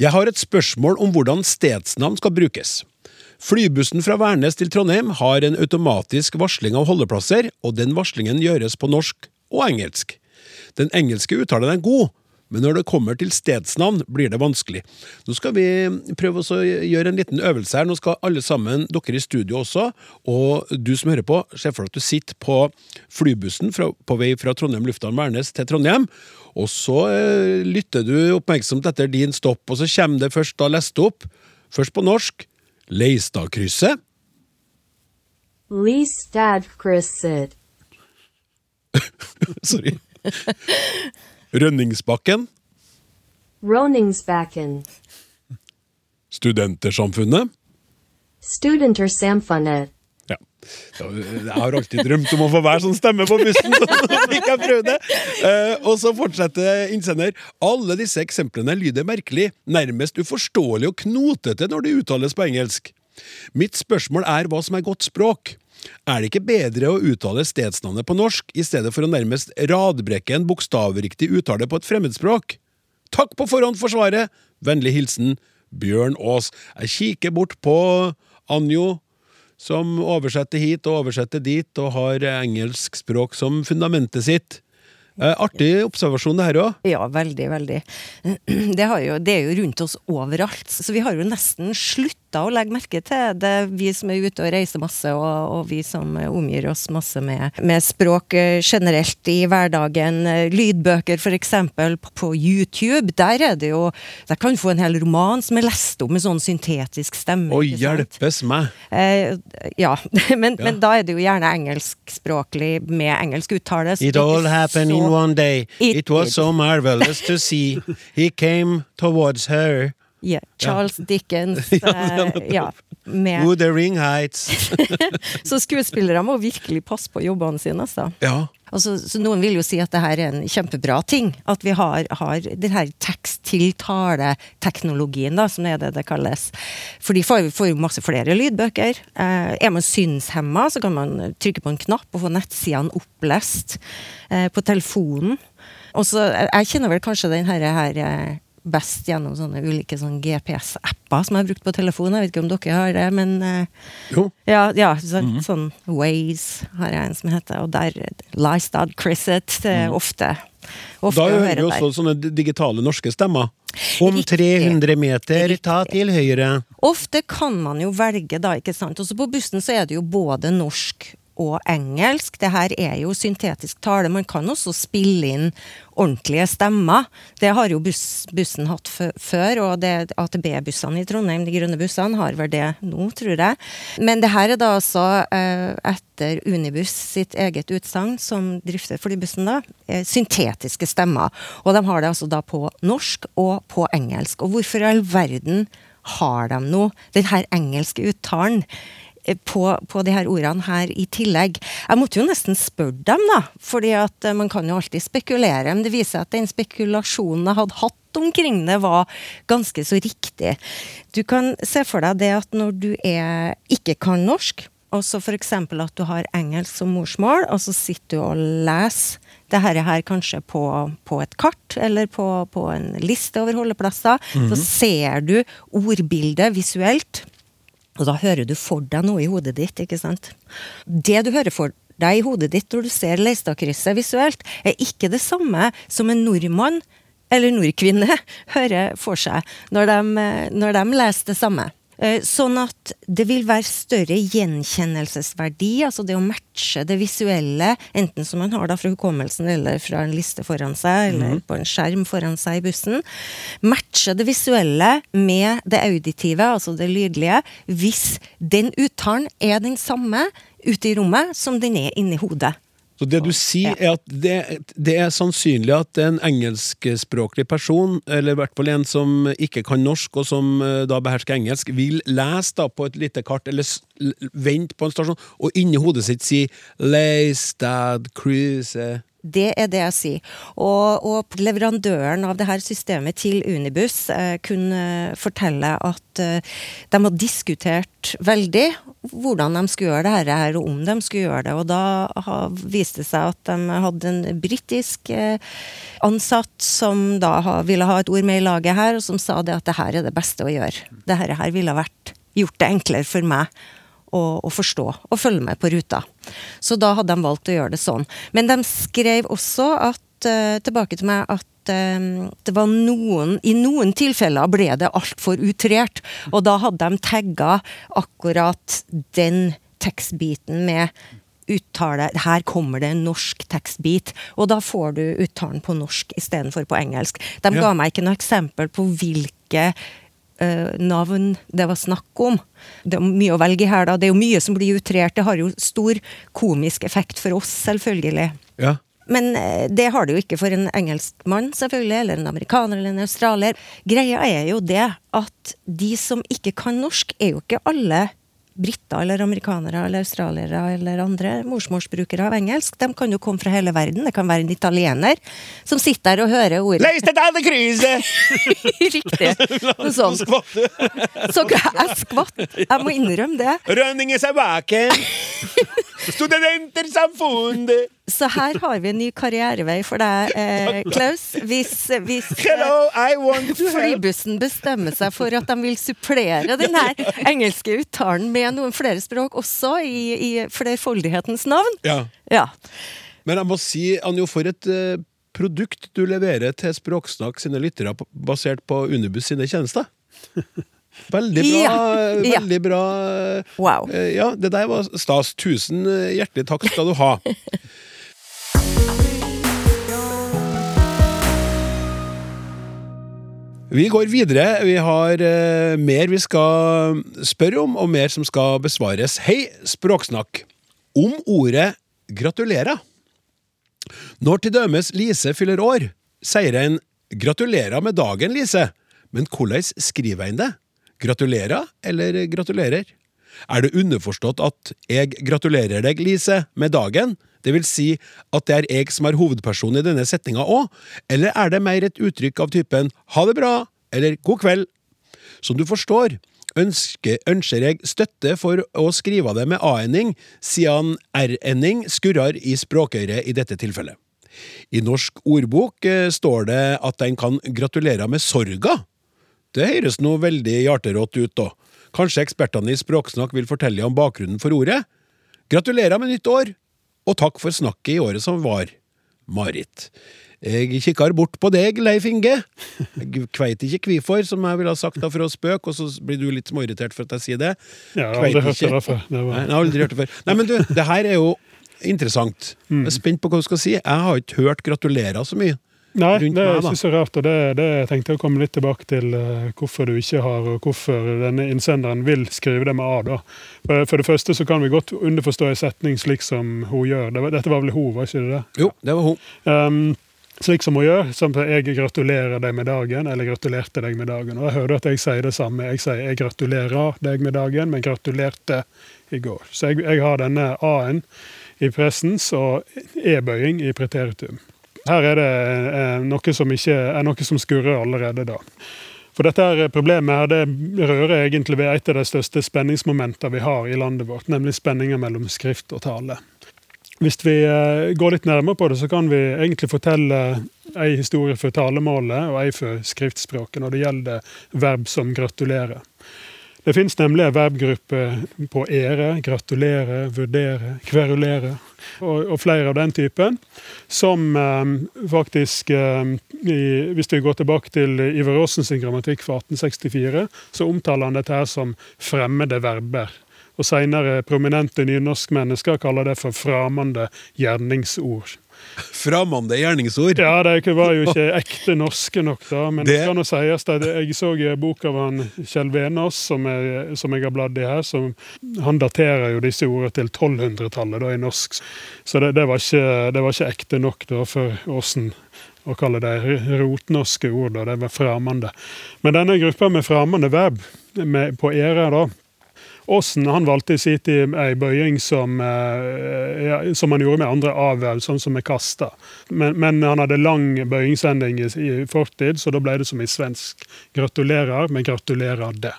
Jeg har et spørsmål om hvordan stedsnavn skal brukes. Flybussen fra Værnes til Trondheim har en automatisk varsling av holdeplasser, og den varslingen gjøres på norsk og engelsk. Den engelske uttalen er god, men når det kommer til stedsnavn, blir det vanskelig. Nå skal vi prøve å gjøre en liten øvelse her. Nå skal alle sammen, dere i studio også, og du som hører på, se for deg at du sitter på flybussen fra, på vei fra Trondheim lufthavn Værnes til Trondheim, og så eh, lytter du oppmerksomt etter din stopp, og så kommer det først da lest opp, først på norsk, Leistadkrysset, Listadkrysset. sorry, Rønningsbakken, Rønningsbakken. Studentersamfunnet. Studenter Samfunnet. Ja. Jeg har alltid drømt om å få hver sånn stemme på bussen, så fikk jeg prøve det. Eh, og så fortsetter innsender. Alle disse eksemplene lyder merkelig, nærmest uforståelig og knotete når de uttales på engelsk. Mitt spørsmål er hva som er godt språk. Er det ikke bedre å uttale stedsnavnet på norsk, i stedet for å nærmest radbrekke en bokstavriktig uttale på et fremmedspråk? Takk på forhånd for svaret! Vennlig hilsen Bjørn Aas. Jeg kikker bort på Anjo, som oversetter hit og oversetter dit, og har engelsk språk som fundamentet sitt. Eh, artig observasjon, det her òg. Ja, veldig, veldig. Det, jo, det er jo rundt oss overalt, så vi har jo nesten slutta å legge merke til det, vi som er ute og reiser masse, og, og vi som omgir oss masse med, med språk eh, generelt i hverdagen. Eh, Lydbøker, eksempel, på, YouTube, der er det jo Der kan du få en hel roman som er lest opp med sånn syntetisk stemme. Å hjelpes meg! Eh, ja, men, Ja. men da er det jo gjerne engelskspråklig med engelsk uttale. It er all happened in one day. It It was so marvelous to see. He came towards her. Ja, Charles Dickens. Ja, eh, ja, med, Wuthering Heights. så skuespillere må virkelig passe på jobbene sine. Så. Ja. Altså, så noen vil jo si at det her er en kjempebra ting. At vi har, har den her tekst-til-tale-teknologien, som er det det kalles. For de får, får jo masse flere lydbøker. Eh, er man synshemma, så kan man trykke på en knapp og få nettsidene opplest eh, på telefonen. Og så, eh, Jeg kjenner vel kanskje den her, her eh, best gjennom sånne ulike sånn GPS-apper som jeg har brukt på telefonen. Jeg vet ikke om dere har det, men eh, Jo. ja, ja så, sånn Waze har jeg en som heter, og der Lystad Crisset mm. ofte, ofte Da hører høre vi der. også sånne digitale norske stemmer. Om 300 meter, ta til høyre. Ofte kan man jo velge, da, ikke sant. Også på bussen så er det jo både norsk og engelsk. Det her er jo syntetisk tale. Man kan også spille inn ordentlige stemmer. Det har jo buss, bussen hatt fø- før, og AtB-bussene i Trondheim, de grønne bussene, har vel det nå, tror jeg. Men det her er da altså eh, etter Unibuss sitt eget utsagn, som drifter flybussen da, eh, syntetiske stemmer. Og de har det altså da på norsk og på engelsk. Og hvorfor i all verden har de nå den her engelske uttalen? På, på de her ordene her i tillegg. Jeg måtte jo nesten spørre dem, da. fordi at eh, man kan jo alltid spekulere. Men det viser at den spekulasjonen jeg hadde hatt omkring det, var ganske så riktig. Du kan se for deg det at når du er, ikke kan norsk, og så f.eks. at du har engelsk som morsmål, og så sitter du og leser det her, her kanskje på, på et kart eller på, på en liste over holdeplasser, så ser du ordbildet visuelt. Og da hører du for deg noe i hodet ditt, ikke sant. Det du hører for deg i hodet ditt når du ser Leistadkrysset visuelt, er ikke det samme som en nordmann eller nordkvinne hører for seg når de, når de leser det samme. Eh, Sånn at det vil være større gjenkjennelsesverdi, altså det å matche det visuelle, enten som man har da fra hukommelsen eller fra en liste foran seg, eller på en skjerm foran seg i bussen. Matche det visuelle med det auditive, altså det lydlige, hvis den uttalen er den samme ute i rommet som den er inni hodet. Så det du sier, er at det, det er sannsynlig at en engelskspråklig person, eller i hvert fall en som ikke kan norsk, og som eh, da behersker engelsk, vil lese da på et lite kart, eller vente på en stasjon, og inni hodet sitt si Leistad Cruise Det er det jeg sier. Og, og leverandøren av det her systemet til Unibuss eh, kunne fortelle at eh, de har diskutert veldig hvordan de skulle gjøre det her, og om de skulle gjøre det. Og da viste det seg at de hadde en britisk eh, ansatt som da ha, ville ha et ord med i laget her, og som sa det at det her er det beste å gjøre. Det her ville vært gjort det enklere for meg å, forstå og følge med på ruta. Så da hadde de valgt å gjøre det sånn. Men de skrev også at, eh, tilbake til meg at eh, det var noen I noen tilfeller ble det altfor utrert, og da hadde de tagga akkurat den tekstbiten med uttale Her kommer det en norsk tekstbit, og da får du uttalen på norsk istedenfor på engelsk. De Ja. ga meg ikke noe eksempel på hvilke navn det var snakk om. Det er mye å velge her, da. Det er jo mye som blir utrert. Det har jo stor komisk effekt for oss, selvfølgelig. Ja. Men eh, det har det jo ikke for en engelskmann, selvfølgelig, eller en amerikaner eller en australier. Greia er jo det at de som ikke kan norsk, er jo ikke alle briter eller amerikanere eller australiere eller andre morsmålsbrukere av engelsk. De kan jo komme fra hele verden. Det kan være en italiener som sitter der og hører ordet! Riktig. Noe sånt. Så jeg skvatt. Jeg må innrømme det. Rønning er baken. Studentersamfunnet. Så her har vi en ny karrierevei for deg, eh, Klaus. Hvis, hvis eh, Hello, I want to flybussen bestemmer seg for at de vil supplere den her engelske uttalen med noen flere språk også, i, i flerfoldighetens navn. Ja. Ja. Men jeg må si, Anjo, for et eh, produkt du leverer til Språksnakk sine lyttere basert på Unibus sine tjenester. Veldig bra. Ja. Veldig bra. Wow. Eh, Ja, det der var stas. Tusen eh, hjertelig takk skal du ha. Vi går videre. Vi har uh, mer vi skal spørre om, og mer som skal besvares. Hei, Språksnakk. Om ordet gratulerer. Når til dømes Lise fyller år, sier en 'gratulerer med dagen, Lise', men hvordan skriver en det? Gratulerer eller gratulerer? Er det underforstått at 'jeg gratulerer deg, Lise, med dagen', det vil si at det er jeg som er hovedperson i denne setninga òg, eller er det mer et uttrykk av typen 'ha det bra' eller 'god kveld'? Som du forstår, ønsker, ønsker jeg støtte for å skrive det med a-ending, siden r-ending skurrer i språkøret i dette tilfellet. I Norsk ordbok eh, står det at en kan gratulere med sorga. Det høres nå veldig hjerterått ut, da. Kanskje ekspertene i Språksnakk vil fortelle om bakgrunnen for ordet? Gratulerer med nytt år, og takk for snakket i året som var. Marit. Jeg kikker bort på deg, Leif Inge. Jeg kveit ikke hvorfor, som jeg ville ha sagt da for å spøke, og så blir du litt småirritert for at jeg sier det. Ja, jeg har aldri hørt det før. Det Nei, jeg har aldri hørt det før. Nei, men du, det her er jo interessant. Jeg er spent på hva du skal si. Jeg har ikke hørt 'gratulerer' så mye. Nei, rundt det meg, er da. ikke så rart. og det, det tenkte jeg å komme litt tilbake til eh, hvorfor du ikke har, og hvorfor denne innsenderen vil skrive det med A. da. For, for det første så kan vi godt underforstå en setning slik som hun gjør. Det var, dette var vel hun, var ikke det det? Jo, det var hun. Um, slik som hun gjør. Som 'jeg gratulerer deg med dagen', eller 'gratulerte deg med dagen'. Og Jeg hører at jeg sier det samme. Jeg sier 'jeg gratulerer deg med dagen', men 'gratulerte' i går. Så jeg, jeg har denne A-en i presens og E-bøying i preteritum. Her er det eh, noe som ikke er noe som skurrer allerede da. For dette her problemet her, det rører egentlig ved et av de største spenningsmomentene vi har i landet vårt, nemlig spenninga mellom skrift og tale. Hvis vi eh, går litt nærmere på det, så kan vi egentlig fortelle ei historie for talemålet og ei for skriftspråket når det gjelder verb som gratulerer. Det finnes nemlig en verbgruppe på ære, gratulere, vurdere, kverulere og, og flere av den typen, som eh, faktisk eh, i, Hvis vi går tilbake til Ivar Aasen sin grammatikk fra 1864, så omtaler han dette her som fremmede verber. Og seinere prominente nynorskmennesker kaller det for framande gjerningsord. Framande gjerningsord. Ja, de var jo ikke ekte norske nok, da. Men det, Det- skal nå sies at jeg så en bok av han Kjell Venås, som, jeg- som jeg har bladd i her. Som, han daterer jo disse ordene til 1200-tallet da, i norsk. Så det, det, var ikke, det var ikke ekte nok da for Åsen å kalle det rotnorske ord. da, Det var fremmede. Men denne gruppa med fremmede verb med, på ære, da, Aasen han valgte i sin tid ei bøying som, eh, ja, som han gjorde med andre avl, sånn som med kasta. Men, men han hadde lang bøyingsending i, i fortid, så da ble det som i svensk. Gratulerer, men gratulerer det.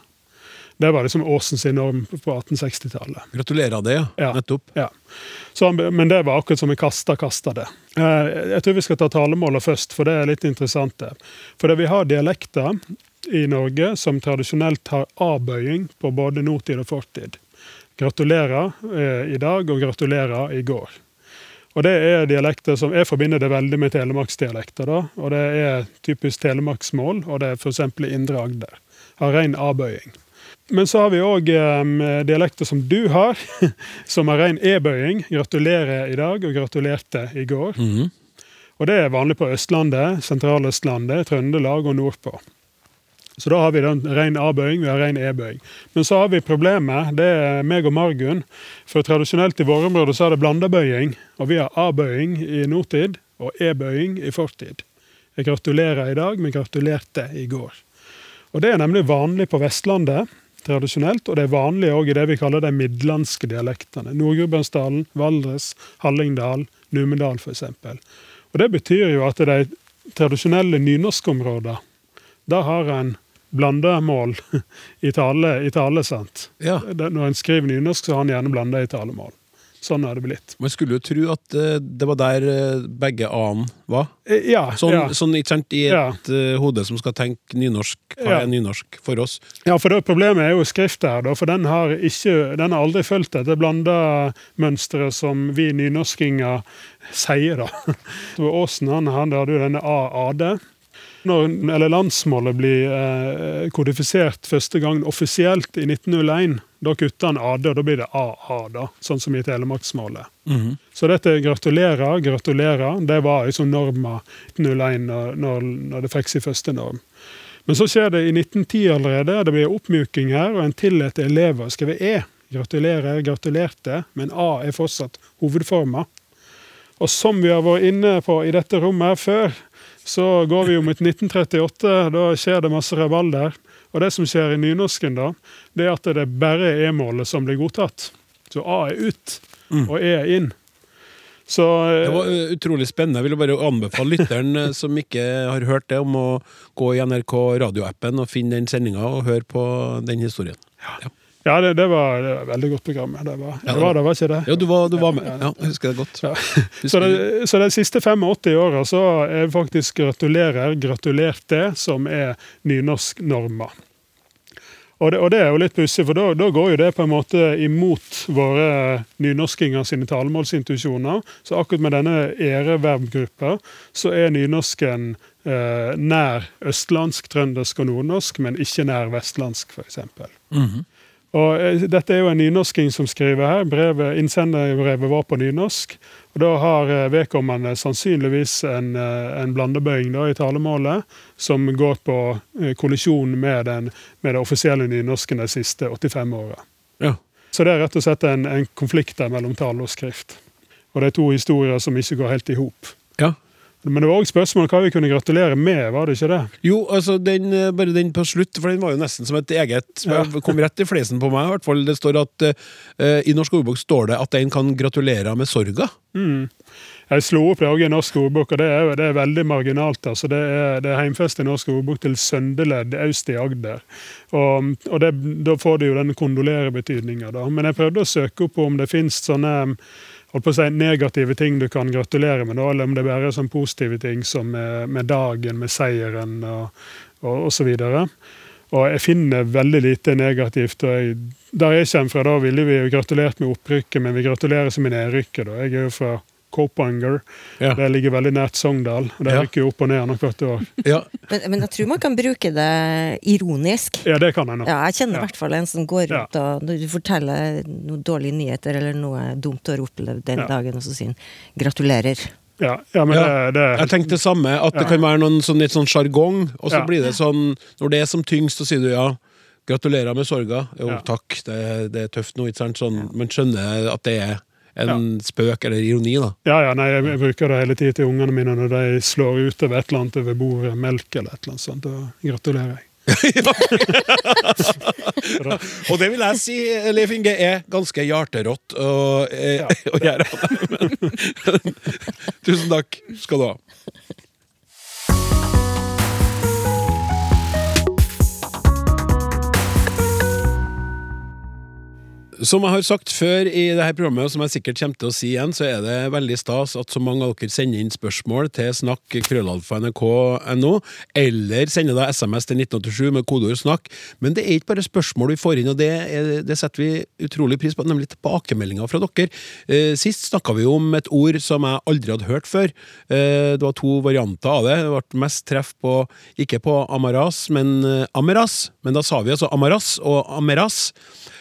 Det var liksom Aasen sin norm på 1860-tallet. Gratulerer det, ja. Nettopp. Ja. Så men det var akkurat som vi kasta, kasta det. Eh, Jeg tror vi skal ta talemålet først, for det er litt interessant. det. For det vi har dialekter i Norge som tradisjonelt har A-bøying på både nåtid og fortid. Gratulerer eh, i dag og gratulerer i går. Og det er dialekter som Jeg forbinder det veldig med telemarksdialekter. da, og Det er typisk telemarksmål, og det er f.eks. i Indre Agder. Har ren A-bøying. Men så har vi òg eh, dialekter som du har, som har ren E-bøying. Gratulerer i dag og gratulerte i går. Mhm. Og det er vanlig på Østlandet, Sentraløstlandet, Trøndelag og nordpå. Så da har vi den ren A-bøying, vi har ren E-bøying. Men så har vi problemet, det er meg og Margunn. For tradisjonelt i våre områder så er det blanda bøying. Og vi har A-bøying i nåtid og E-bøying i fortid. Jeg gratulerer i dag, men gratulerte i går. Og det er nemlig vanlig på Vestlandet tradisjonelt, og det er vanlig òg i det vi kaller de midlandske dialektene. Nord-Gudbrandsdalen, Valdres, Hallingdal, Numedal f.eks. Og det betyr jo at de tradisjonelle nynorskområdene, da har en blanda mål i tale, i tale sant? Ja. Når en skriver nynorsk, så har en gjerne blanda i talemål. Sånn har det blitt. Man skulle jo tro at eh, det var der eh, begge a-en var. Eh, Ja, Sånn, ja. sånn i et eh, hode som skal tenke nynorsk. Hva er nynorsk for oss? Ja, for det, Problemet er jo skriftet her, da, for den har, ikke, den har aldri fulgt dette blanda mønsteret som vi nynorskinger sier. da. Åsen han, han hadde jo denne A-AD. Når eller landsmålet blir eh, kodifisert første gang offisielt i 1901, da kutter han AD, og da blir det AA, da, sånn som i telemarksmålet. Så dette gratulerer, gratulerer, det var liksom norma 1901 når, når, når det fikk sin første norm. Men så skjer det i 1910 allerede, det blir oppmyking her, og en tillater elever å skrive E. Gratulerer, gratulerte, men A er fortsatt hovedforma. Og som vi har vært inne på i dette rommet her før, så går vi jo mot 1938, da skjer det masse rabalder. Og det som skjer i nynorsken, da, det er at det er bare E-målet som blir godtatt. Så A er ut, og E er inn. Så Det var eh, utrolig spennende. Jeg vil bare anbefale lytteren eh, som ikke har hørt det, om å gå i NRK radioappen og finne den sendinga og høre på den historien. Ja, ja, det, det, var, det var et veldig godt program. Det var, Ja, det var det, var ikke det? ja du, var, du var med. Ja, jeg husker det godt. Så, det, så de siste 85 åra så er faktisk 'gratulerer', gratulert det', som er nynorsknorma. Og det, og det er jo litt pussig, for da, da går jo det på en måte imot våre nynorskinger sine talemålsintuisjoner. Så akkurat med denne æreverbgruppa så er nynorsken eh, nær østlandsk, trøndersk og nordnorsk, men ikke nær vestlandsk, f.eks. Og eh, Dette er jo en nynorsking som skriver her. Brevet, Innsenderbrevet var på nynorsk. og Da har eh, vedkommende sannsynligvis en, eh, en blandebøying da, i talemålet som går på kollisjon med, den, med det offisielle nynorsken de siste 85 åra. Ja. Så det er rett og slett en, en konflikt der mellom tale og skrift. Og det er to historier som ikke går helt i hop. Ja. Men det var òg spørsmål hva vi kunne gratulere med, var det ikke det? Jo, altså den, eh, bare den på slutt, for den var jo nesten som et eget Ja. Kom rett i flesen på meg, i hvert fall. Det står at uh, I Norsk ordbok står det at en kan gratulere med sorga. Mm. Jeg slo opp det også i Norsk ordbok, og det er, det er veldig marginalt. altså Det er, det er heimfest i Norsk ordbok til søndeledd øst i Agder. Og, og det, Da får det jo den kondolerebetydninga. Men jeg prøvde å søke opp om det fins sånne holdt på å si, negative ting du kan gratulere med, da, eller om det bare er sånn positive ting som med, med dagen, med seieren og, og, og så videre. Og jeg finner veldig lite negativt. og jeg, Der jeg kommer fra, da ville vi jo gratulert med opprykket, men vi gratulerer som i nedrykket. da. Jeg er jo fra Kopanger. Ja. Det ligger veldig nært Sogndal. og Det Ja. rykker jo opp og ned annethvert år. Ja. Men, men jeg tror man kan bruke det ironisk. Ja, det kan jeg nå. Ja, jeg kjenner i Ja. hvert fall en som går Ja. rundt og når du forteller noen dårlige nyheter eller noe dumt du har opplevd den Ja. dagen, og så sier han 'gratulerer'. Ja, ja men Ja. det, det Jeg tenkte det samme, at det kan være noen, sånn, litt sånn sjargong, og så Ja. blir det sånn Når det er som tyngst, så sier du ja. Gratulerer med sorga. Jo, Ja. takk, det, det er tøft nå, ikke sant? Sånn, men skjønner at det er en spøk eller ironi, da. Ja, ja, nei, jeg bruker det hele tiden til ungene mine når de slår ut over et eller annet over bordet, melk eller et eller annet sånt. Da gratulerer jeg. Og det vil jeg si, Leif Inge, er ganske hjerterått å, eh, Ja. å gjøre. Tusen takk skal du ha. Som jeg har sagt før i dette programmet, og som jeg sikkert kommer til å si igjen, så er det veldig stas at så mange av dere sender inn spørsmål til snakk.krøllalfa.nrk.no, eller sender da SMS til 1987 med kodeord 'snakk'. Men det er ikke bare spørsmål vi får inn, og det, er, det setter vi utrolig pris på, nemlig tilbakemeldinger fra dere. Eh, Sist snakka vi om et ord som jeg aldri hadde hørt før. Eh, Det var to varianter av det. Det ble mest treff på, ikke på Amaras, men eh, Ameras. Men da sa vi altså Amaras og Ameras.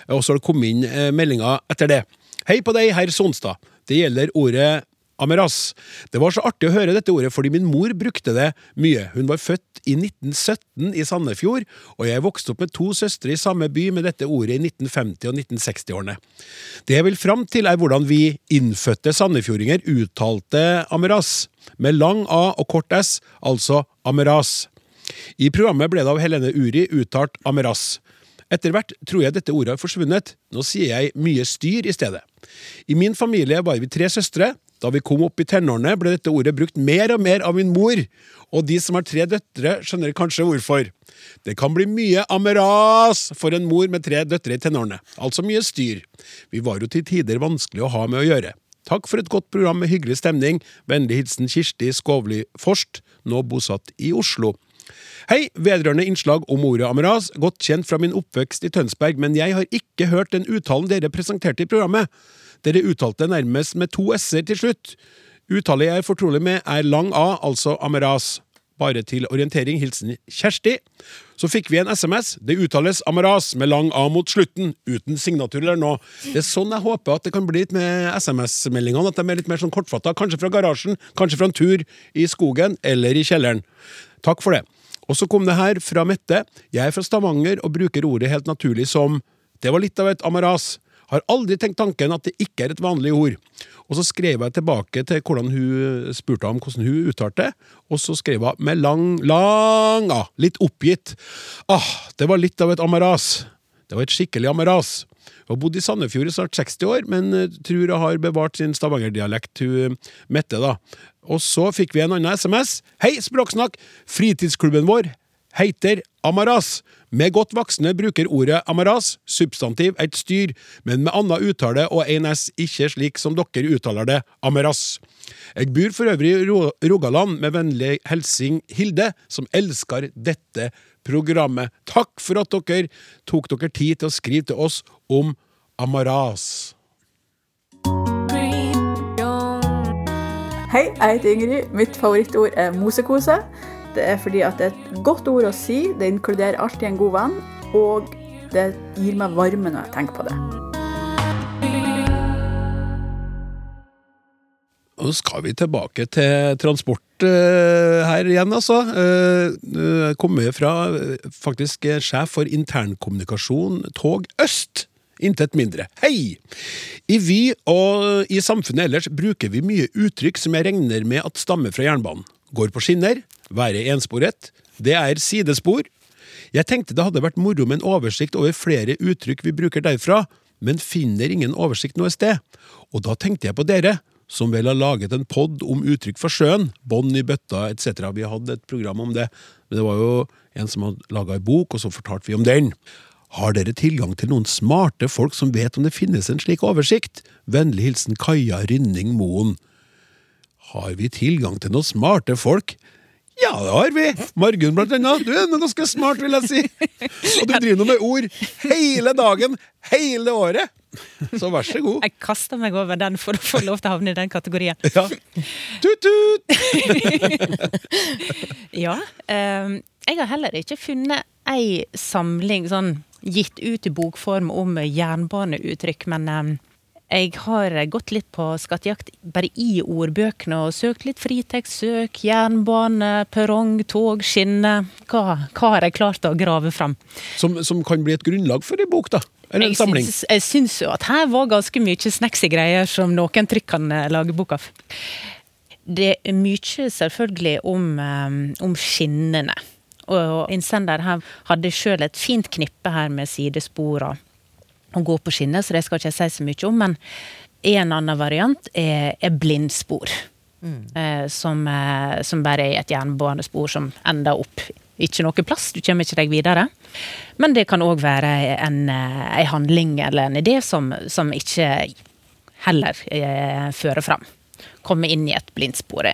Og så har det kommet inn eh, meldinger etter det. Hei på deg, herr Sonstad. Det gjelder ordet Ameras. Det var så artig å høre dette ordet fordi min mor brukte det mye. Hun var født i 1917 i Sandefjord, og jeg vokste opp med to søstre i samme by med dette ordet i 1950- og 1960-årene. Det jeg vil fram til, er hvordan vi innfødte sandefjordinger uttalte Ameras, med lang A og kort S, altså Ameras. I programmet ble det av Helene Uri uttalt Ameras. Etter hvert tror jeg dette ordet har forsvunnet, nå sier jeg mye styr i stedet. I min familie var vi tre søstre, da vi kom opp i tenårene, ble dette ordet brukt mer og mer av min mor, og de som har tre døtre, skjønner kanskje hvorfor. Det kan bli mye ameras for en mor med tre døtre i tenårene, altså mye styr. Vi var jo til tider vanskelig å ha med å gjøre. Takk for et godt program med hyggelig stemning. Vennlig hilsen Kirsti Skovli Forst, nå bosatt i Oslo. Hei, vedrørende innslag om ordet ameras, godt kjent fra min oppvekst i Tønsberg, men jeg har ikke hørt den uttalen dere presenterte i programmet. Dere uttalte nærmest med to s-er til slutt. Uttalet jeg er fortrolig med, er lang A, altså Amaras. Bare til orientering, hilsen Kjersti. Så fikk vi en SMS. Det uttales Amaras med lang A mot slutten, uten signatur eller noe. Det er sånn jeg håper at det kan bli litt med SMS-meldingene, at de er litt mer sånn kortfatta. Kanskje fra garasjen, kanskje fra en tur i skogen eller i kjelleren. Takk for det. Og så kom det her fra Mette. Jeg er fra Stavanger og bruker ordet helt naturlig som Det var litt av et Amaras. Har aldri tenkt tanken at det ikke er et vanlig ord. Og så skrev jeg tilbake til hvordan hun spurte om hvordan hun uttalte det, og så skrev hun med lang, lang A, litt oppgitt. Ah, det var litt av et amaras. Det var et skikkelig amaras. Hun har bodd i Sandefjord i snart 60 år, men eh, tror hun har bevart sin stavangerdialekt, hun Mette, da. Og så fikk vi en annen SMS. Hei, Språksnakk! Fritidsklubben vår heter Amaras. Med godt voksne bruker ordet amaras, substantiv et styr, men med anna uttale og en s, ikke slik som dere uttaler det, amaras. Jeg bor for øvrig i Rogaland, med vennlig hilsing Hilde, som elsker dette programmet. Takk for at dere tok dere tid til å skrive til oss om amaras. Hei, jeg heter Ingrid. Mitt favorittord er mosekose. Det er fordi at det er et godt ord å si, det inkluderer alltid en god venn, og det gir meg varme når jeg tenker på det. Så skal vi tilbake til transport eh, her igjen, altså. Uh, uh, kommer fra eh, faktisk eh, sjef for internkommunikasjon Tog Øst. Intet mindre. Hei! I Vy og i samfunnet ellers bruker vi mye uttrykk som jeg regner med at stammer fra jernbanen. Går på skinner, være ensporet, det er sidespor. Jeg tenkte det hadde vært moro med en oversikt over flere uttrykk vi bruker derfra, men finner ingen oversikt noe sted. Og da tenkte jeg på dere, som vel har laget en pod om uttrykk for sjøen, bånd i bøtta etc. Vi hadde et program om det, men det var jo en som hadde laga ei bok, og så fortalte vi om den. Har dere tilgang til noen smarte folk som vet om det finnes en slik oversikt? Vennlig hilsen Kaja Rynning Moen. Har vi tilgang til noen smarte folk? Ja, det har vi! Margunn, blant annet. Du er ganske smart, vil jeg si. Og du driver nå med ord hele dagen, hele året. Så vær så god. Jeg kaster meg over den for å få lov til å havne i den kategorien. Ja. Tut-tut! Ja. Um, jeg har heller ikke funnet ei samling sånn gitt ut i bokform om jernbaneuttrykk, men ehm, jeg har gått litt på skattejakt bare i ordbøkene og søkt litt fritektstsøk, jernbane, perrong, tog, skinne. Hva, hva har jeg klart å grave fram? Som, som kan bli et grunnlag for ei bok, da. Eller en Jeg samling. syns, jeg syns jo at her var ganske mye snacksy greier som noen trykk kan eh, lage bok av. Det er mye selvfølgelig om, eh, om skinnene. Og innsender her hadde sjøl et fint knippe her med sidespor og gå på skinner, så det skal ikke jeg si så mye om. Men en annen variant er, er blindspor. Eh, som, eh, som bare er et jernbanespor som ender opp ikke noe plass. Du kommer ikke deg videre. Men det kan òg være en, eh, en handling eller en idé som, som ikke heller eh, fører fram. Komme inn i et blindspor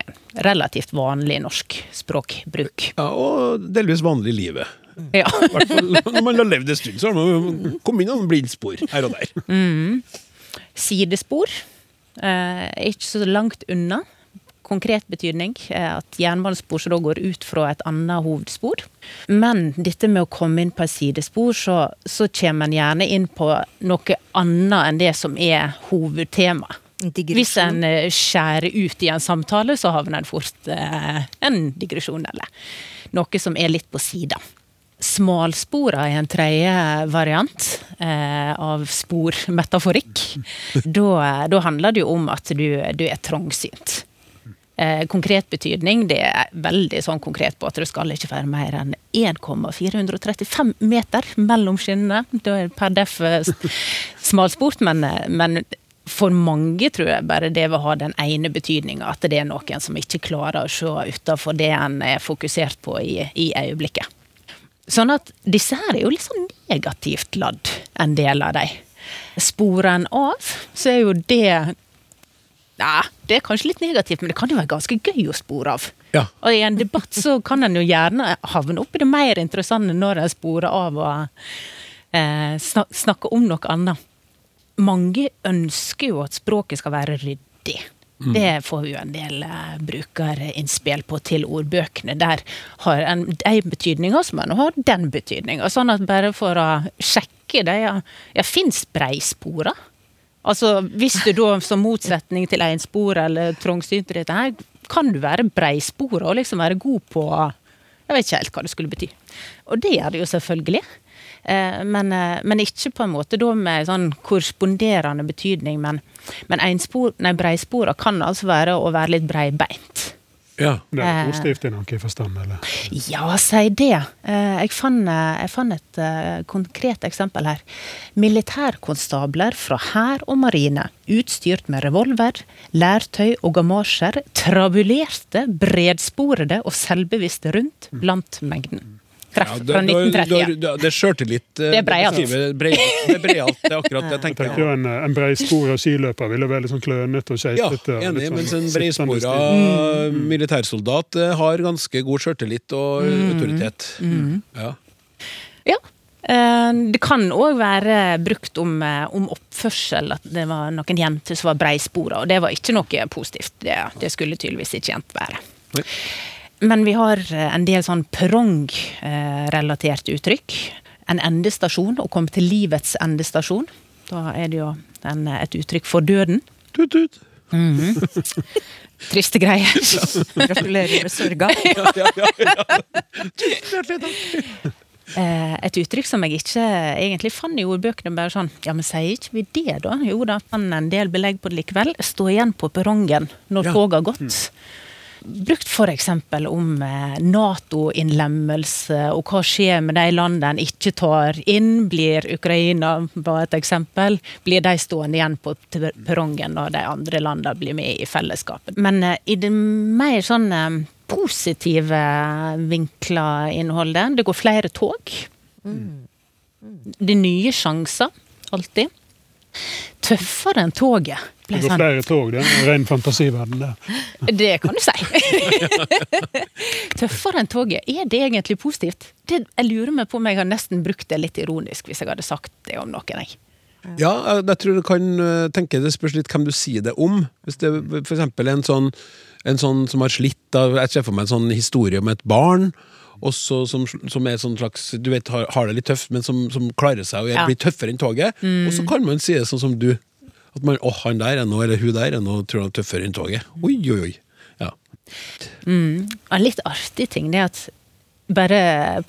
relativt vanlig norsk språkbruk. Ja, og delvis vanlig i livet. Ja. I hvert fall når man har levd en stund, så har man kommet inn noen blindspor her og der. Sidespor eh, ikke så langt unna. Konkret betydning er at jernbanespor som da går ut fra et annet hovedspor. Men dette med å komme inn på et sidespor, så, så kommer en gjerne inn på noe annet enn det som er hovedtema. Hvis en eh, skjærer ut i en samtale, så havner en fort eh, en digresjon, eller noe som er litt på sida. Smalspora er en tredje variant eh, av spormetaforikk. Da, da handler det jo om at du, du er trangsynt. Eh, konkret betydning, det er veldig sånn konkret på at det skal ikke være mer enn 1,435 meter mellom skinnene. Da er det per def eh, smalsport, men, eh, men for mange tror jeg bare det vil ha den ene betydninga, at det er noen som ikke klarer å se utafor det en er fokusert på i, i øyeblikket. Sånn at disse her er jo litt sånn negativt ladd, en del av dem. Sporer en av, så er jo det ja, det er kanskje litt negativt, men det kan jo være ganske gøy å spore av. Ja. Og i en debatt så kan en jo gjerne havne opp i det mer interessante når en sporer av og eh, snakker om noe annet. Mange ønsker jo at språket skal være ryddig. Det får vi jo en del eh, brukerinnspill på til ordbøkene. Der har en de betydninger som en har den betydninga. Sånn at bare for å sjekke det, ja, ja fins breispora? Altså, hvis du da som motsetning til enspor eller trangsynt dette her, kan du være breispora og liksom være god på Jeg vet ikke helt hva det skulle bety. Og det gjør det jo selvfølgelig. Eh, men, eh, men ikke på en måte da med sånn korresponderende betydning. Men, men einspor, nei, breispora kan altså være å være litt breibeint. Ja. Det er Eh. positivt i noen forstand, eller? Ja, si det. Eh, Jeg fant, jeg fant et konkret eksempel her. Militærkonstabler fra hær og marine, utstyrt med revolver, lærtøy og gamasjer, trabulerte, bredsporede og selvbevisste rundt blant mengden. Treff Ja, det, fra 1930. det, det er sjøltillit. eh, Det er breialt. Det er breialt, det er akkurat det jeg Jeg tenker. jo En, en breispora skiløper ville være litt sånn klønete og Ja, og litt enig, sånn mens en breispora stil. militærsoldat eh, har ganske god sjøltillit og autoritet. Ja. Ja. Eh, Det kan òg være brukt om, om oppførsel, at det var noen jenter som var breispora, og det var ikke noe positivt. Det, det skulle tydeligvis ikke jenter være. Men vi har eh, en del sånn prong-relaterte uttrykk. En endestasjon, å komme til livets endestasjon. Da er det jo en, et uttrykk for døden. Tut, tut. Triste greier. Gratulerer med sørga. takk. Et uttrykk som jeg ikke egentlig fant i ordbøkene. bare sånn, ja, men Sier ikke vi det, da? Jo da, fant en del belegg på det likevel. Stå igjen på perrongen når toget har gått. Brukt f.eks. om eh, Nato-innlemmelse, og hva skjer med de landene en ikke tar inn. Blir Ukraina bare et eksempel. Blir de stående igjen på perrongen når de andre landene blir med i fellesskapet. Men eh, i det mer sånn eh, positive vinkler innholdet, det går flere tog. Det er nye sjanser, alltid. Tøffere enn toget. Det går sånn. flere tog, det er en ren fantasiverden det. Det kan du si. Tøffere enn toget, er det egentlig positivt? Det, jeg lurer meg på om jeg har nesten brukt det litt ironisk hvis jeg hadde sagt det om noen. Jeg. Ja, jeg, tror du kan eh, tenke det spørs litt hvem du sier det om. Hvis det er for eksempel en sånn, en sånn som har slitt av Jeg ser for meg en sånn historie om et barn. Også som, som er sånn slags Du vet, har, har det litt tøft, men som, som klarer seg og Ja. blir tøffere enn toget. Og så kan man si det sånn som du. At man, åh, han der er nå, eller hun der er nå, tror han er tøffere enn toget. Oi, oi, oi. Ja. En litt artig ting det er at bare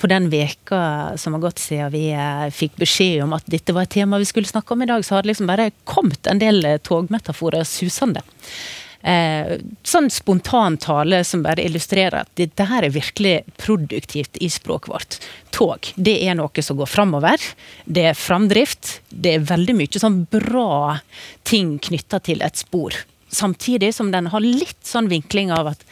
på den veka som har gått siden vi eh, fikk beskjed om at dette var et tema vi skulle snakke om i dag, så har det liksom bare kommet en del eh, togmetaforer susende. Eh, sånn spontan tale som bare illustrerer at dette her er virkelig produktivt i språket vårt. Tog, det er noe som går framover. Det er framdrift. Det er veldig mye sånn bra ting knytta til et spor. Samtidig som den har litt sånn vinkling av at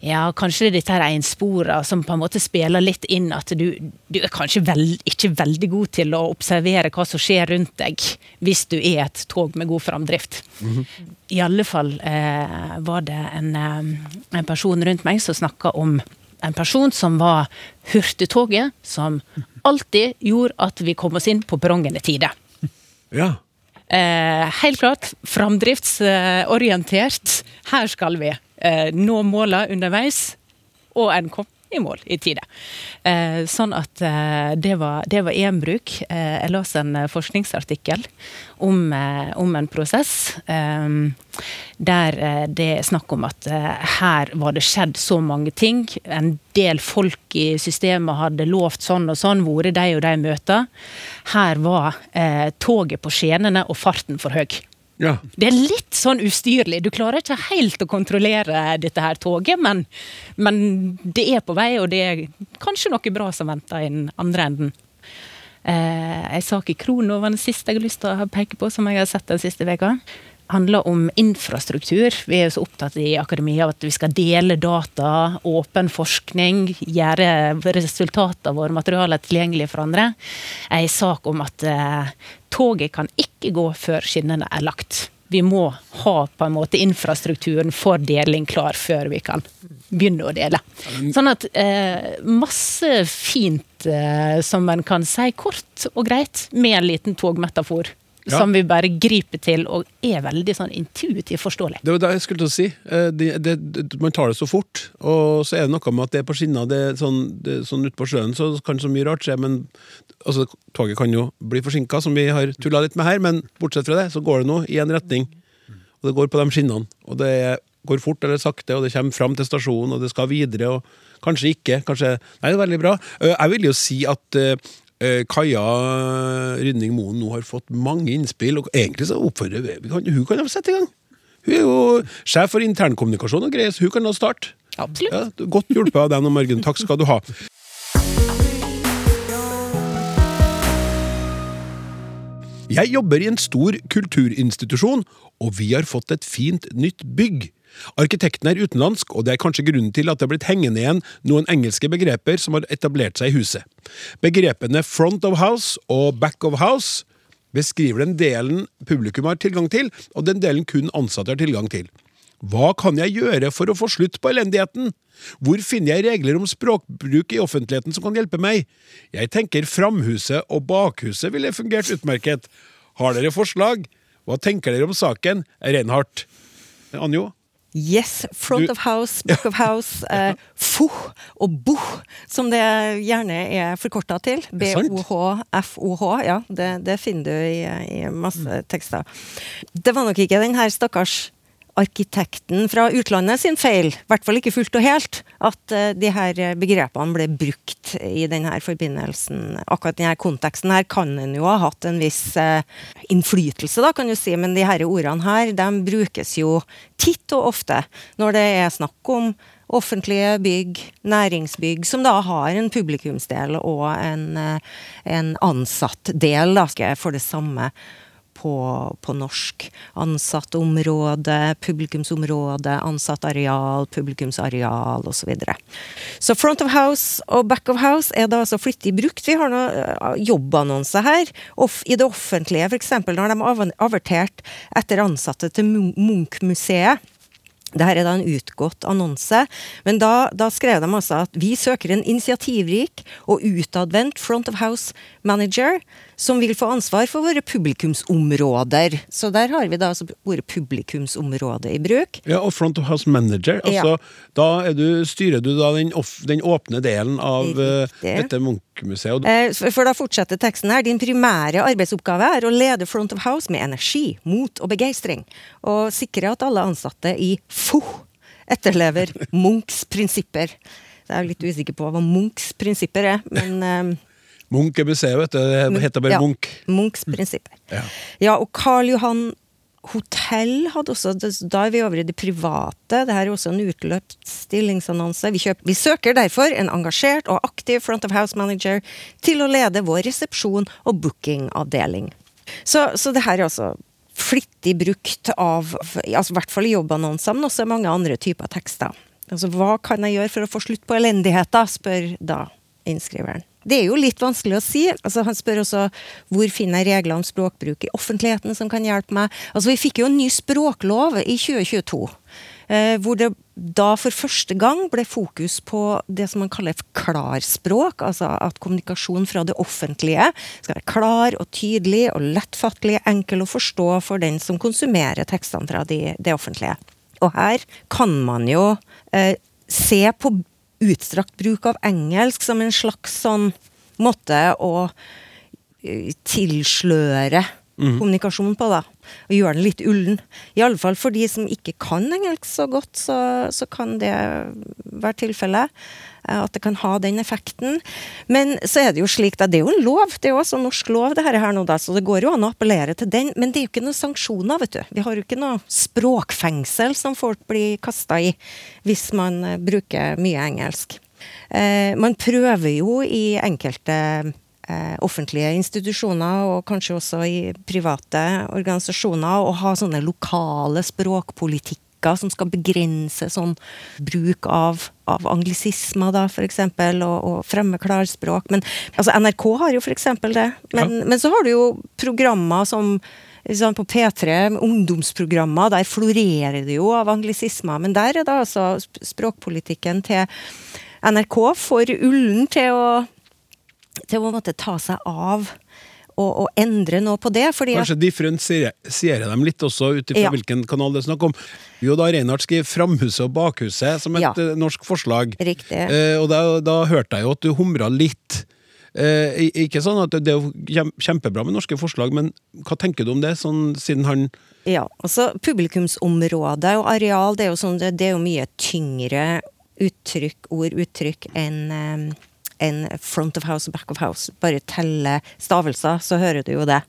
ja, kanskje det er dette her enspora som på en måte spiller litt inn at du, du er kanskje vel, ikke veldig god til å observere hva som skjer rundt deg, hvis du er et tog med god framdrift. I alle fall eh, var det en, eh, en person rundt meg som snakka om en person som var hurtigtoget, som alltid gjorde at vi kom oss inn på perrongen i tide. ja. Eh, helt klart framdriftsorientert. Her skal vi eh, nå måla underveis. Og en kom i mål i tide. Eh, sånn at eh, det var én bruk. Eh, jeg leste en eh, forskningsartikkel om, om en prosess der det er snakk om at her var det skjedd så mange ting. En del folk i systemet hadde lovt sånn og sånn, vært de og de møter. Her var toget på skjenene og farten for høy. Ja. Det er litt sånn ustyrlig. Du klarer ikke helt å kontrollere dette her toget, men, men det er på vei, og det er kanskje noe bra som venter i den andre enden. Eh, en sak i Krono var den siste jeg har lyst til å peke på, som jeg har sett den siste veka handler om infrastruktur. Vi er jo så opptatt i akademia av at vi skal dele data, åpen forskning, gjøre resultatene våre materialer tilgjengelige for andre. En sak om at eh, toget kan ikke gå før skinnene er lagt. Vi må ha på en måte infrastrukturen for deling klar før vi kan begynne å dele. Sånn at eh, masse fint eh, som en kan si kort og greit med en liten togmetafor ja. som vi bare griper til og er veldig sånn intuitivt forståelig. Det var det jeg skulle til å si. Eh, det, det, man tar det så fort, og så er det noe med at det er på skinner. Det sånn, det, sånn Ute på sjøen så kan så mye rart skje, men altså, toget kan jo bli forsinka, som vi har tulla litt med her, men bortsett fra det, så går det nå i en retning. Og det går på de skinnene. Og det går fort eller sakte, og det kommer fram til stasjonen, og det skal videre. og Kanskje ikke. kanskje, Nei, det er veldig bra. Eh, jeg vil jo si at Eh, Kaja Rydning Moen nå har fått mange innspill, og egentlig så oppfordrer vi Hun kan jo sette i gang. Hun er jo sjef for internkommunikasjon og greier, så hun kan da starte. Absolutt. Ja, godt hjulpet av deg nå, Margunn. Takk skal du ha. Jeg jobber i en stor kulturinstitusjon, og vi har fått et fint nytt bygg. Arkitekten er utenlandsk, og det er kanskje grunnen til at det er blitt hengende igjen noen engelske begreper som har etablert seg i huset. Begrepene front of house og back of house beskriver den delen publikum har tilgang til, og den delen kun ansatte har tilgang til. Hva kan jeg gjøre for å få slutt på elendigheten? Hvor finner jeg regler om språkbruk i offentligheten som kan hjelpe meg? Jeg tenker framhuset og bakhuset ville fungert utmerket. Har dere forslag? Hva tenker dere om saken? Reinhardt. Anjo? Yes. Front du, of house, back of house. Eh, FOH og BOH, som det gjerne er forkorta til. BOH, FOH. Ja, det, det finner du i, i masse tekster. Det var nok ikke den her stakkars arkitekten fra utlandet sin feil, i hvert fall ikke fullt og helt, at uh, de her begrepene ble brukt i denne forbindelsen. Akkurat denne konteksten her kan en jo ha hatt en viss uh, innflytelse, da, kan du si, men de her ordene her, de brukes jo titt og ofte når det er snakk om offentlige bygg, næringsbygg, som da har en publikumsdel og en, uh, en ansatt del da, for det samme på, på norsk. Ansattområde, publikumsområde, ansattareal, publikumsareal osv. Så, videre. så front of house og back of house er da altså flittig brukt. Vi har noen eh, jobbannonser her. I det offentlige, f.eks. når de avertert etter ansatte til Munch-museet dette er da en utgått annonse, men da, da, skrev de altså at vi søker en initiativrik og utadvendt front of house manager som vil få ansvar for våre publikumsområder. Så der har vi da altså våre publikumsområder i bruk. Ja, og front of house manager, altså ja. da du, styrer du da den, off, den, åpne delen av uh, dette Munch-museet? Eh, for da fortsetter teksten her. Din primære arbeidsoppgave er å lede front of house med energi, mot og begeistring, og sikre at alle ansatte i FO etterlever Munchs prinsipper. Jeg er litt usikker på hva Munchs prinsipper er, men um, Munch er museet, vet du. Det heter bare ja, Munch. Munchs prinsipper. Ja. ja, og Karl Johan Hotell hadde også Da er vi over i det private. Dette er også en utløpt stillingsannonse. Vi, kjøper, vi, søker derfor en engasjert og aktiv front of house manager til å lede vår resepsjon og bookingavdeling. Så, så det her er altså flittig brukt av altså i hvert fall i jobbannonser, men også mange andre typer tekster. Altså, hva kan jeg gjøre for å få slutt på elendigheta, spør da innskriveren. Det er jo litt vanskelig å si. Altså, han spør også hvor finner jeg regler om språkbruk i offentligheten som kan hjelpe meg. Altså, Vi fikk jo en ny språklov i 2022. Eh, hvor det da for første gang ble fokus på det som man kaller klarspråk. Altså at kommunikasjon fra det offentlige skal være klar og tydelig og lettfattelig, enkel å forstå for den som konsumerer tekstene fra de, det offentlige. Og her kan man jo eh, se på utstrakt bruk av engelsk som en slags sånn måte å tilsløre tilsløre kommunikasjon på, da. Og gjøre den litt ullen. I alle fall for de som ikke kan engelsk så godt, så, så kan det være tilfellet. eh, At det kan ha den effekten. Men så er det jo slik, da, det er jo en lov. Det er jo også norsk lov, det her, nå, da, så det går jo an å appellere til den. Men det er jo ikke noen sanksjoner, vet du. Vi har jo ikke noe språkfengsel som folk blir kasta i hvis man eh, bruker mye engelsk. Eh, man prøver jo i enkelte offentlige institusjoner, og kanskje også i private organisasjoner, å ha sånne lokale språkpolitikker som skal begrense sånn bruk av, av anglisismer, da, eksempel, og, og fremme klarspråk. Men altså, NRK har jo eksempel det. Men, men så har du jo programmer som sånn på P3, ungdomsprogrammer, der florerer det jo av anglisismer. Men der er da altså språkpolitikken til NRK for ullen til å til å måtte ta seg av og, og endre noe på det. Fordi Kanskje differensiere dem litt også ut ifra Ja. hvilken kanal det er snakk om. Jo, da Reinhardt skriver 'Framhuset og bakhuset' som et Ja. eh, norsk forslag. Riktig. Eh, og da, da hørte jeg jo at du humra litt. Eh, ikke sånn at det er jo kjempebra med norske forslag, men hva tenker du om det, sånn siden han ja, altså Publikumsområde og areal, det er jo, sånn, det, det er jo mye tyngre uttrykk, ord, uttrykk, enn eh, enn front of house og back of house. Bare telle stavelser, så hører du jo det.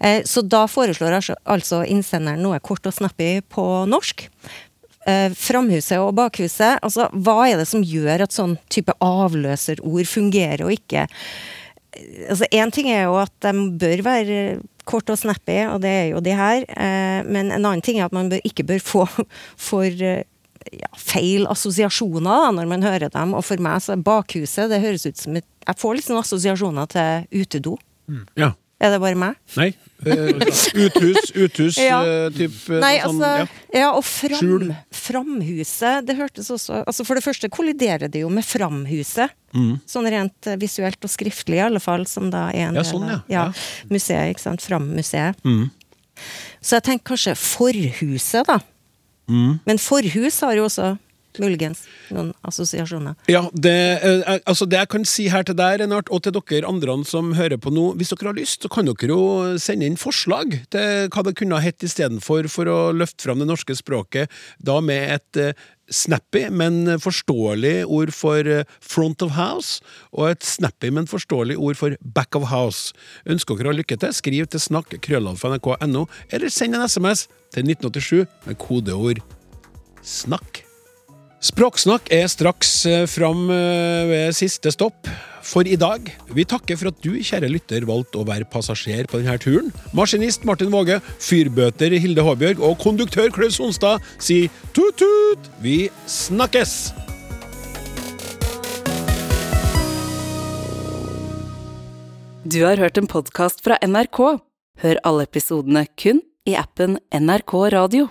Eh, så da foreslår altså, altså innsenderen noe kort og snappy på norsk. Eh, framhuset og bakhuset, altså hva er det som gjør at sånn type avløserord fungerer og ikke? altså Én ting er jo at de bør være kort og snappy, og det er jo de her. Eh, men en annen ting er at man ikke bør få for eh, ja, feil assosiasjoner da, når man hører dem. Og for meg så er bakhuset det høres ut som et Jeg får sånne assosiasjoner til utedo. Ja. Er det bare meg? Nei. Eh, uthus, uthus Ja. eh, typ, eh, Nei, sånn, altså ja. Ja, og fram, Skjul. framhuset, det hørtes også altså For det første kolliderer det jo med framhuset. Mm. Sånn rent visuelt og skriftlig, i alle fall, som da er en Ja, del sånn, av ja. ja, museet. ikke sant? Frammuseet. Mm. Så jeg tenker kanskje forhuset, da. Mm. Men forhus har jo også muligens noen assosiasjoner. Ja, det, eh, altså det jeg kan si her til deg, Renart, og til dere andre som hører på nå, hvis dere har lyst, så kan dere jo sende inn forslag til hva det kunne ha hett istedenfor, for å løfte fram det norske språket, da med et eh, snappy, men forståelig ord for eh, front of house, og et snappy, men forståelig ord for back of house. Ønsker dere lykke til, skriv til snakk krøllalfa.nrk.no, eller send en SMS til 1987 med kodeord snakk. Språksnakk er straks eh, fram eh, ved siste stopp for i dag. Vi takker for at du, kjære lytter, valgte å være passasjer på denne turen. Maskinist Martin Våge, fyrbøter Hilde Håbjørg og konduktør Klaus Sonstad sier tut-tut! Vi snakkes! Du har hørt en podkast fra NRK. Hør alle episodene kun i appen NRK Radio.